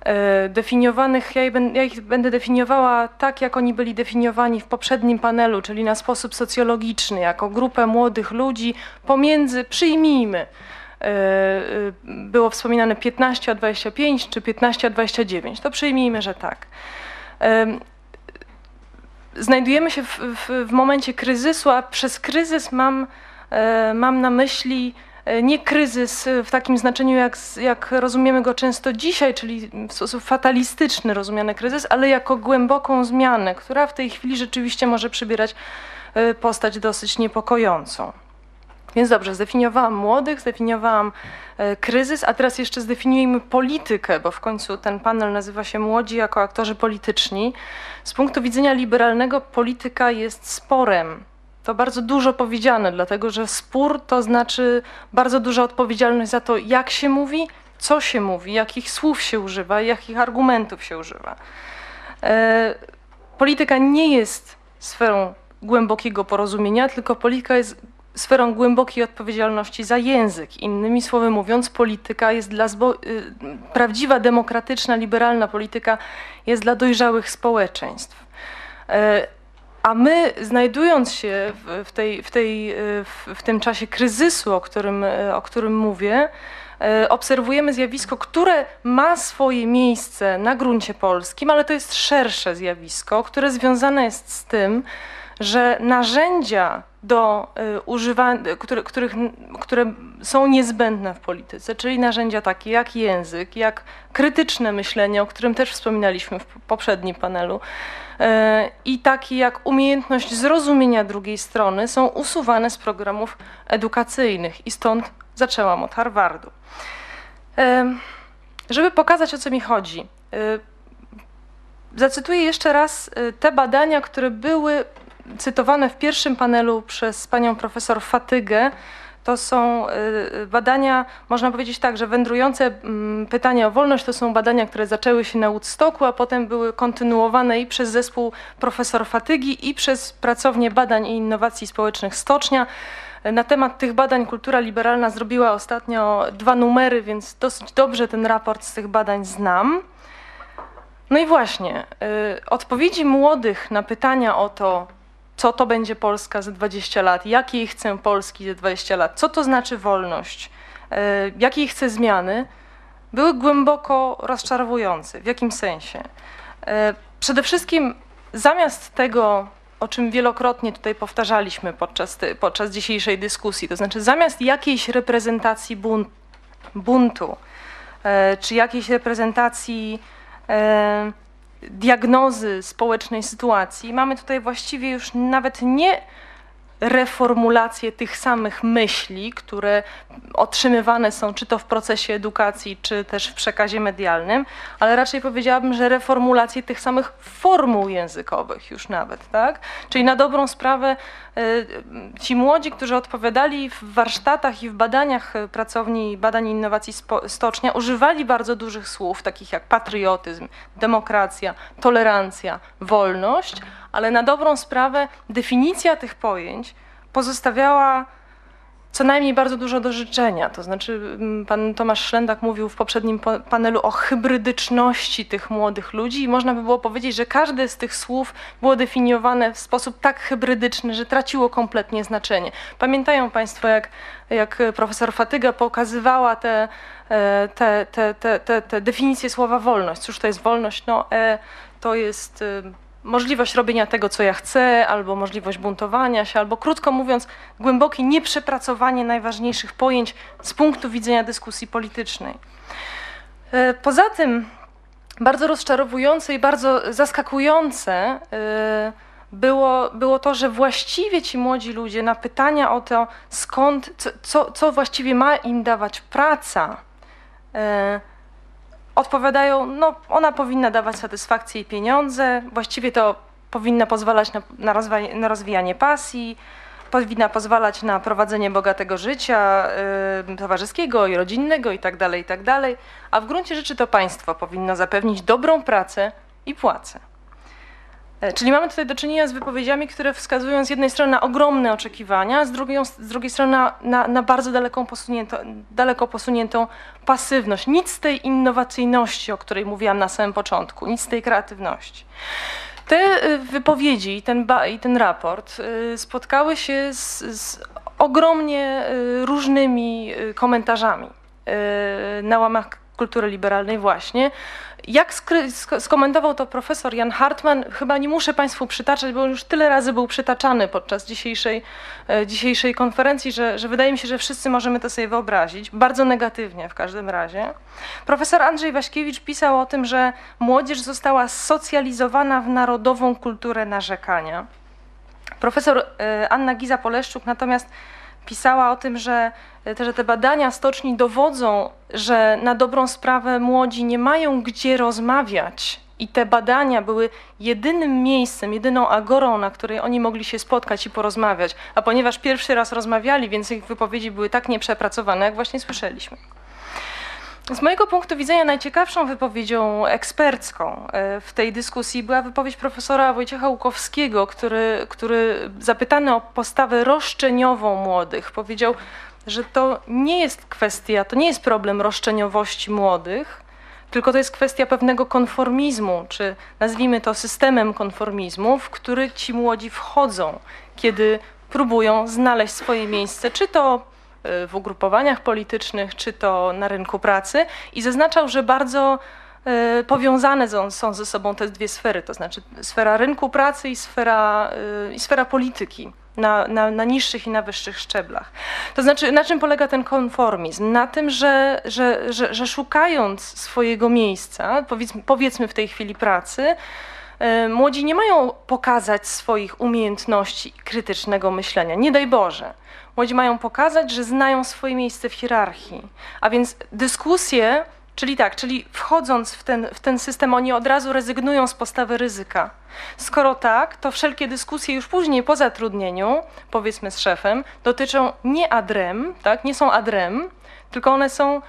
e, definiowanych, ja, ja ich będę definiowała tak, jak oni byli definiowani w poprzednim panelu, czyli na sposób socjologiczny, jako grupę młodych ludzi pomiędzy, przyjmijmy, było wspominane 15 a 25 czy 15 a 29, to przyjmijmy, że tak. Em, Znajdujemy się w, w, w momencie kryzysu, a przez kryzys mam, e, mam na myśli e, nie kryzys w takim znaczeniu, jak, jak rozumiemy go często dzisiaj, czyli w sposób fatalistyczny rozumiany kryzys, ale jako głęboką zmianę, która w tej chwili rzeczywiście może przybierać e, postać dosyć niepokojącą. Więc dobrze, zdefiniowałam młodych, zdefiniowałam e, kryzys, a teraz jeszcze zdefiniujmy politykę, bo w końcu ten panel nazywa się Młodzi jako aktorzy polityczni. Z punktu widzenia liberalnego polityka jest sporem. To bardzo dużo powiedziane, dlatego że spór to znaczy bardzo duża odpowiedzialność za to, jak się mówi, co się mówi, jakich słów się używa, jakich argumentów się używa. E, polityka nie jest sferą głębokiego porozumienia, tylko polityka jest sferą głębokiej odpowiedzialności za język. Innymi słowy mówiąc, polityka jest dla y, prawdziwa, demokratyczna, liberalna polityka jest dla dojrzałych społeczeństw. E, A my, znajdując się w, tej, w, tej, y, w tym czasie kryzysu, o którym, y, o którym mówię, e, obserwujemy zjawisko, które ma swoje miejsce na gruncie polskim, ale to jest szersze zjawisko, które związane jest z tym, że narzędzia do y, które, których, które są niezbędne w polityce, czyli narzędzia takie jak język, jak krytyczne myślenie, o którym też wspominaliśmy w poprzednim panelu, y, i takie jak umiejętność zrozumienia drugiej strony są usuwane z programów edukacyjnych i stąd zaczęłam od Harvardu. Y, Żeby pokazać o co mi chodzi, zacytuję jeszcze raz te badania, które były cytowane w pierwszym panelu przez panią profesor Fatygę. To są y, badania, można powiedzieć tak, że wędrujące mm, pytania o wolność to są badania, które zaczęły się na Woodstocku, a potem były kontynuowane i przez zespół profesor Fatygi i przez pracownię badań i innowacji społecznych Stocznia. Na temat tych badań Kultura Liberalna zrobiła ostatnio dwa numery, więc dosyć dobrze ten raport z tych badań znam. No i właśnie, y, odpowiedzi młodych na pytania o to, co to będzie Polska za 20 lat, jakiej chcę Polski za 20 lat, co to znaczy wolność, y, jakiej chcę zmiany, były głęboko rozczarowujące. W jakim sensie? Y, Przede wszystkim zamiast tego, o czym wielokrotnie tutaj powtarzaliśmy podczas, podczas dzisiejszej dyskusji, to znaczy zamiast jakiejś reprezentacji bun- buntu, e, czy jakiejś reprezentacji e, diagnozy społecznej sytuacji, mamy tutaj właściwie już nawet nie reformulację tych samych myśli, które otrzymywane są czy to w procesie edukacji, czy też w przekazie medialnym, ale raczej powiedziałabym, że reformulację tych samych formuł językowych już nawet, tak? Czyli na dobrą sprawę y, ci młodzi, którzy odpowiadali w warsztatach i w badaniach y, pracowni badań i innowacji Stocznia, używali bardzo dużych słów, takich jak patriotyzm, demokracja, tolerancja, wolność, ale na dobrą sprawę definicja tych pojęć pozostawiała co najmniej bardzo dużo do życzenia. To znaczy, mm, pan Tomasz Szlendak mówił w poprzednim po- panelu o hybrydyczności tych młodych ludzi i można by było powiedzieć, że każde z tych słów było definiowane w sposób tak hybrydyczny, że traciło kompletnie znaczenie. Pamiętają Państwo, jak, jak profesor Fatyga pokazywała te, e, te, te, te, te, te definicje słowa wolność. Cóż to jest wolność? No, e, to jest y, możliwość robienia tego, co ja chcę, albo możliwość buntowania się, albo krótko mówiąc, głębokie nieprzepracowanie najważniejszych pojęć z punktu widzenia dyskusji politycznej. E, Poza tym, bardzo rozczarowujące i bardzo zaskakujące e, było, było to, że właściwie ci młodzi ludzie na pytania o to, skąd, co, co, właściwie ma im dawać praca, e, odpowiadają, no ona powinna dawać satysfakcję i pieniądze, właściwie to powinna pozwalać na, na, na rozwijanie pasji, powinna pozwalać na prowadzenie bogatego życia y, towarzyskiego i rodzinnego itd., itd., a w gruncie rzeczy to państwo powinno zapewnić dobrą pracę i płacę. E, Czyli mamy tutaj do czynienia z wypowiedziami, które wskazują z jednej strony na ogromne oczekiwania, z drugiej, z drugiej strony na, na, na bardzo daleką posuniętą, daleko posuniętą pasywność. Nic z tej innowacyjności, o której mówiłam na samym początku, nic z tej kreatywności. Te y, wypowiedzi i ten, i ten raport y, spotkały się z, z ogromnie różnymi komentarzami na łamach kultury liberalnej właśnie. Jak skomentował to profesor Jan Hartman, chyba nie muszę Państwu przytaczać, bo już tyle razy był przytaczany podczas dzisiejszej, e, dzisiejszej konferencji, że, że wydaje mi się, że wszyscy możemy to sobie wyobrazić. Bardzo negatywnie w każdym razie. Profesor Andrzej Waśkiewicz pisał o tym, że młodzież została socjalizowana w narodową kulturę narzekania. Profesor e, Anna Giza-Poleszczuk natomiast pisała o tym, że, że te badania stoczni dowodzą, że na dobrą sprawę młodzi nie mają gdzie rozmawiać. I te badania były jedynym miejscem, jedyną agorą, na której oni mogli się spotkać i porozmawiać. A ponieważ pierwszy raz rozmawiali, więc ich wypowiedzi były tak nieprzepracowane, jak właśnie słyszeliśmy. Z mojego punktu widzenia najciekawszą wypowiedzią ekspercką e, w tej dyskusji była wypowiedź profesora Wojciecha Łukowskiego, który, który zapytany o postawę roszczeniową młodych powiedział, że to nie jest kwestia, to nie jest problem roszczeniowości młodych, tylko to jest kwestia pewnego konformizmu, czy nazwijmy to systemem konformizmu, w który ci młodzi wchodzą, kiedy próbują znaleźć swoje miejsce, czy to w ugrupowaniach politycznych, czy to na rynku pracy i zaznaczał, że bardzo e, powiązane są, ze sobą te dwie sfery, to znaczy sfera rynku pracy i sfera, e, i sfera polityki na, na, na niższych i na wyższych szczeblach. To znaczy, na czym polega ten konformizm? Na tym, że, że, że, że szukając swojego miejsca, powiedzmy, powiedzmy w tej chwili pracy, młodzi nie mają pokazać swoich umiejętności krytycznego myślenia. Nie daj Boże. Młodzi mają pokazać, że znają swoje miejsce w hierarchii. A więc dyskusje, czyli tak, czyli wchodząc w ten, w ten system, oni od razu rezygnują z postawy ryzyka. Skoro tak, to wszelkie dyskusje już później po zatrudnieniu, powiedzmy z szefem, dotyczą nie adrem, tak, nie są adrem, tylko one są,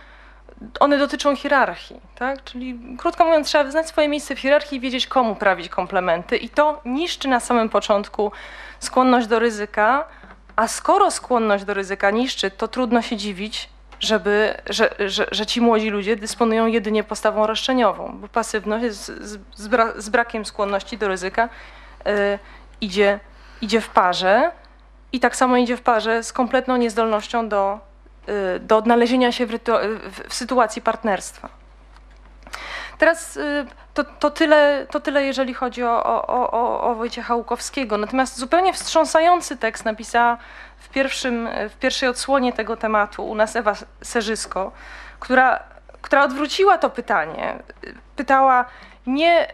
one dotyczą hierarchii, tak? Czyli krótko mówiąc, trzeba znać swoje miejsce w hierarchii i wiedzieć, komu prawić komplementy. I to niszczy na samym początku skłonność do ryzyka, a skoro skłonność do ryzyka niszczy, to trudno się dziwić, żeby, że, że, że ci młodzi ludzie dysponują jedynie postawą roszczeniową, bo pasywność z, z, bra, z brakiem skłonności do ryzyka y, idzie, idzie w parze i tak samo idzie w parze z kompletną niezdolnością do, do odnalezienia się w, w, sytuacji partnerstwa. Teraz y, to, to, tyle, to tyle, jeżeli chodzi o, o, o, o Wojciecha Łukowskiego. Natomiast zupełnie wstrząsający tekst napisała w, pierwszym, w pierwszej odsłonie tego tematu u nas Ewa Serzysko, która, która odwróciła to pytanie. Pytała nie, y,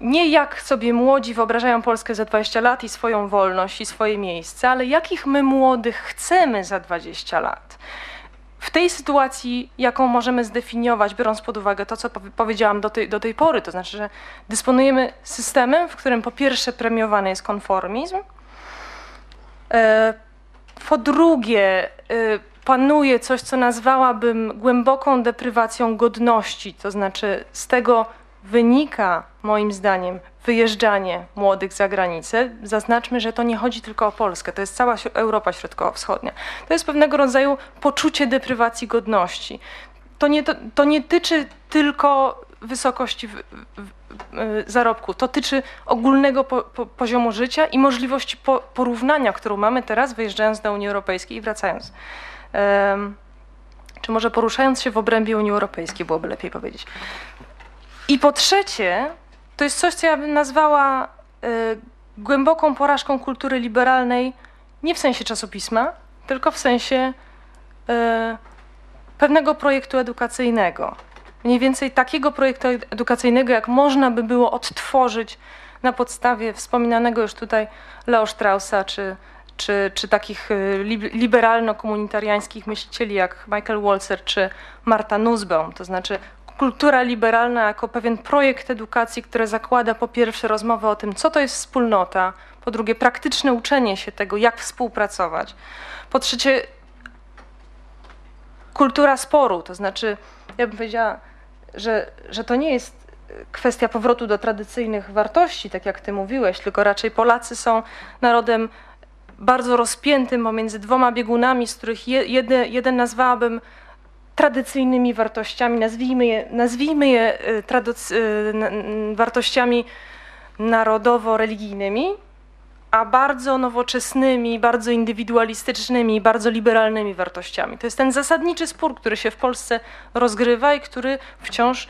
nie jak sobie młodzi wyobrażają Polskę za 20 lat i swoją wolność i swoje miejsce, ale jakich my młodych chcemy za 20 lat. W tej sytuacji, jaką możemy zdefiniować, biorąc pod uwagę to, co powiedziałam do tej, do tej pory, to znaczy, że dysponujemy systemem, w którym po pierwsze premiowany jest konformizm, e, po drugie e, panuje coś, co nazwałabym głęboką deprywacją godności, to znaczy z tego wynika moim zdaniem wyjeżdżanie młodych za granicę. Zaznaczmy, że to nie chodzi tylko o Polskę, to jest cała Europa Środkowo-Wschodnia. To jest pewnego rodzaju poczucie deprywacji godności. To nie, to, to nie tyczy tylko wysokości w, w, y, zarobku, to tyczy ogólnego po, po, poziomu życia i możliwości po, porównania, którą mamy teraz, wyjeżdżając do Unii Europejskiej i wracając. Um, czy może poruszając się w obrębie Unii Europejskiej, byłoby lepiej powiedzieć. I po trzecie, to jest coś, co ja bym nazwała y, głęboką porażką kultury liberalnej, nie w sensie czasopisma, tylko w sensie y, pewnego projektu edukacyjnego. Mniej więcej takiego projektu edukacyjnego, jak można by było odtworzyć na podstawie wspominanego już tutaj Leo Straussa, czy, czy, czy takich y, liberalno-komunitariańskich myślicieli jak Michael Walzer czy Marta Nussbaum, to znaczy kultura liberalna jako pewien projekt edukacji, który zakłada po pierwsze rozmowę o tym, co to jest wspólnota, po drugie praktyczne uczenie się tego, jak współpracować, po trzecie kultura sporu, to znaczy ja bym powiedziała, że, że to nie jest kwestia powrotu do tradycyjnych wartości, tak jak ty mówiłeś, tylko raczej Polacy są narodem bardzo rozpiętym pomiędzy dwoma biegunami, z których jeden, jeden nazwałabym tradycyjnymi wartościami, nazwijmy je, nazwijmy je y, y, wartościami narodowo-religijnymi, a bardzo nowoczesnymi, bardzo indywidualistycznymi, bardzo liberalnymi wartościami. To jest ten zasadniczy spór, który się w Polsce rozgrywa i który wciąż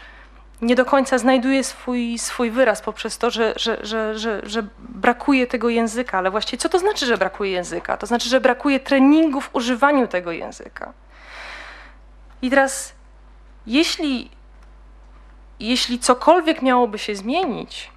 nie do końca znajduje swój, swój wyraz poprzez to, że, że, że, że, że brakuje tego języka. Ale właściwie co to znaczy, że brakuje języka? To znaczy, że brakuje treningu w używaniu tego języka. I teraz, jeśli, jeśli cokolwiek miałoby się zmienić,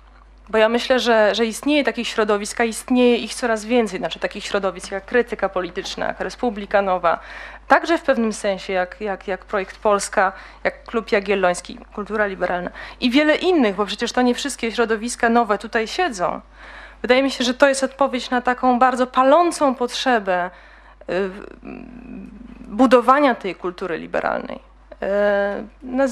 bo ja myślę, że, że istnieje takich środowisk, a istnieje ich coraz więcej, znaczy takich środowisk jak krytyka polityczna, jak Republika Nowa, także w pewnym sensie jak, jak, jak Projekt Polska, jak Klub Jagielloński, Kultura Liberalna i wiele innych, bo przecież to nie wszystkie środowiska nowe tutaj siedzą. Wydaje mi się, że to jest odpowiedź na taką bardzo palącą potrzebę y, budowania tej kultury liberalnej. E,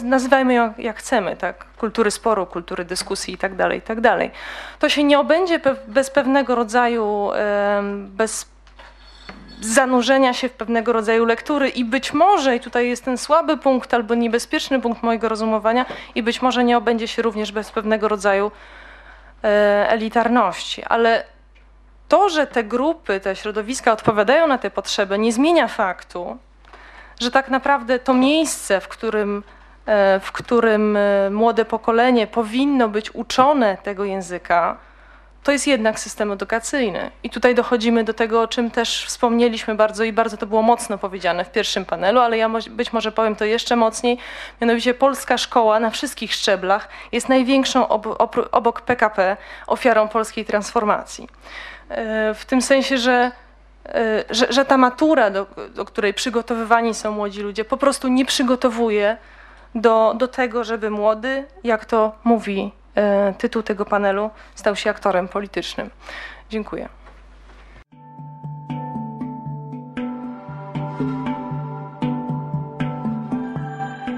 nazywajmy ją jak chcemy, tak? kultury sporu, kultury dyskusji itd., tak itd. Tak to się nie obędzie bez pewnego rodzaju, bez zanurzenia się w pewnego rodzaju lektury i być może, i tutaj jest ten słaby punkt albo niebezpieczny punkt mojego rozumowania, i być może nie obędzie się również bez pewnego rodzaju e, elitarności, ale to, że te grupy, te środowiska odpowiadają na te potrzeby, nie zmienia faktu, że tak naprawdę to miejsce, w którym e, w którym e, młode pokolenie powinno być uczone tego języka, to jest jednak system edukacyjny. I tutaj dochodzimy do tego, o czym też wspomnieliśmy bardzo i bardzo to było mocno powiedziane w pierwszym panelu, ale ja być może powiem to jeszcze mocniej. Mianowicie polska szkoła na wszystkich szczeblach jest największą obok PKP ofiarą polskiej transformacji. E, W tym sensie, że że, że ta matura, do, do której przygotowywani są młodzi ludzie, po prostu nie przygotowuje do, do tego, żeby młody, jak to mówi e, tytuł tego panelu, stał się aktorem politycznym. Dziękuję.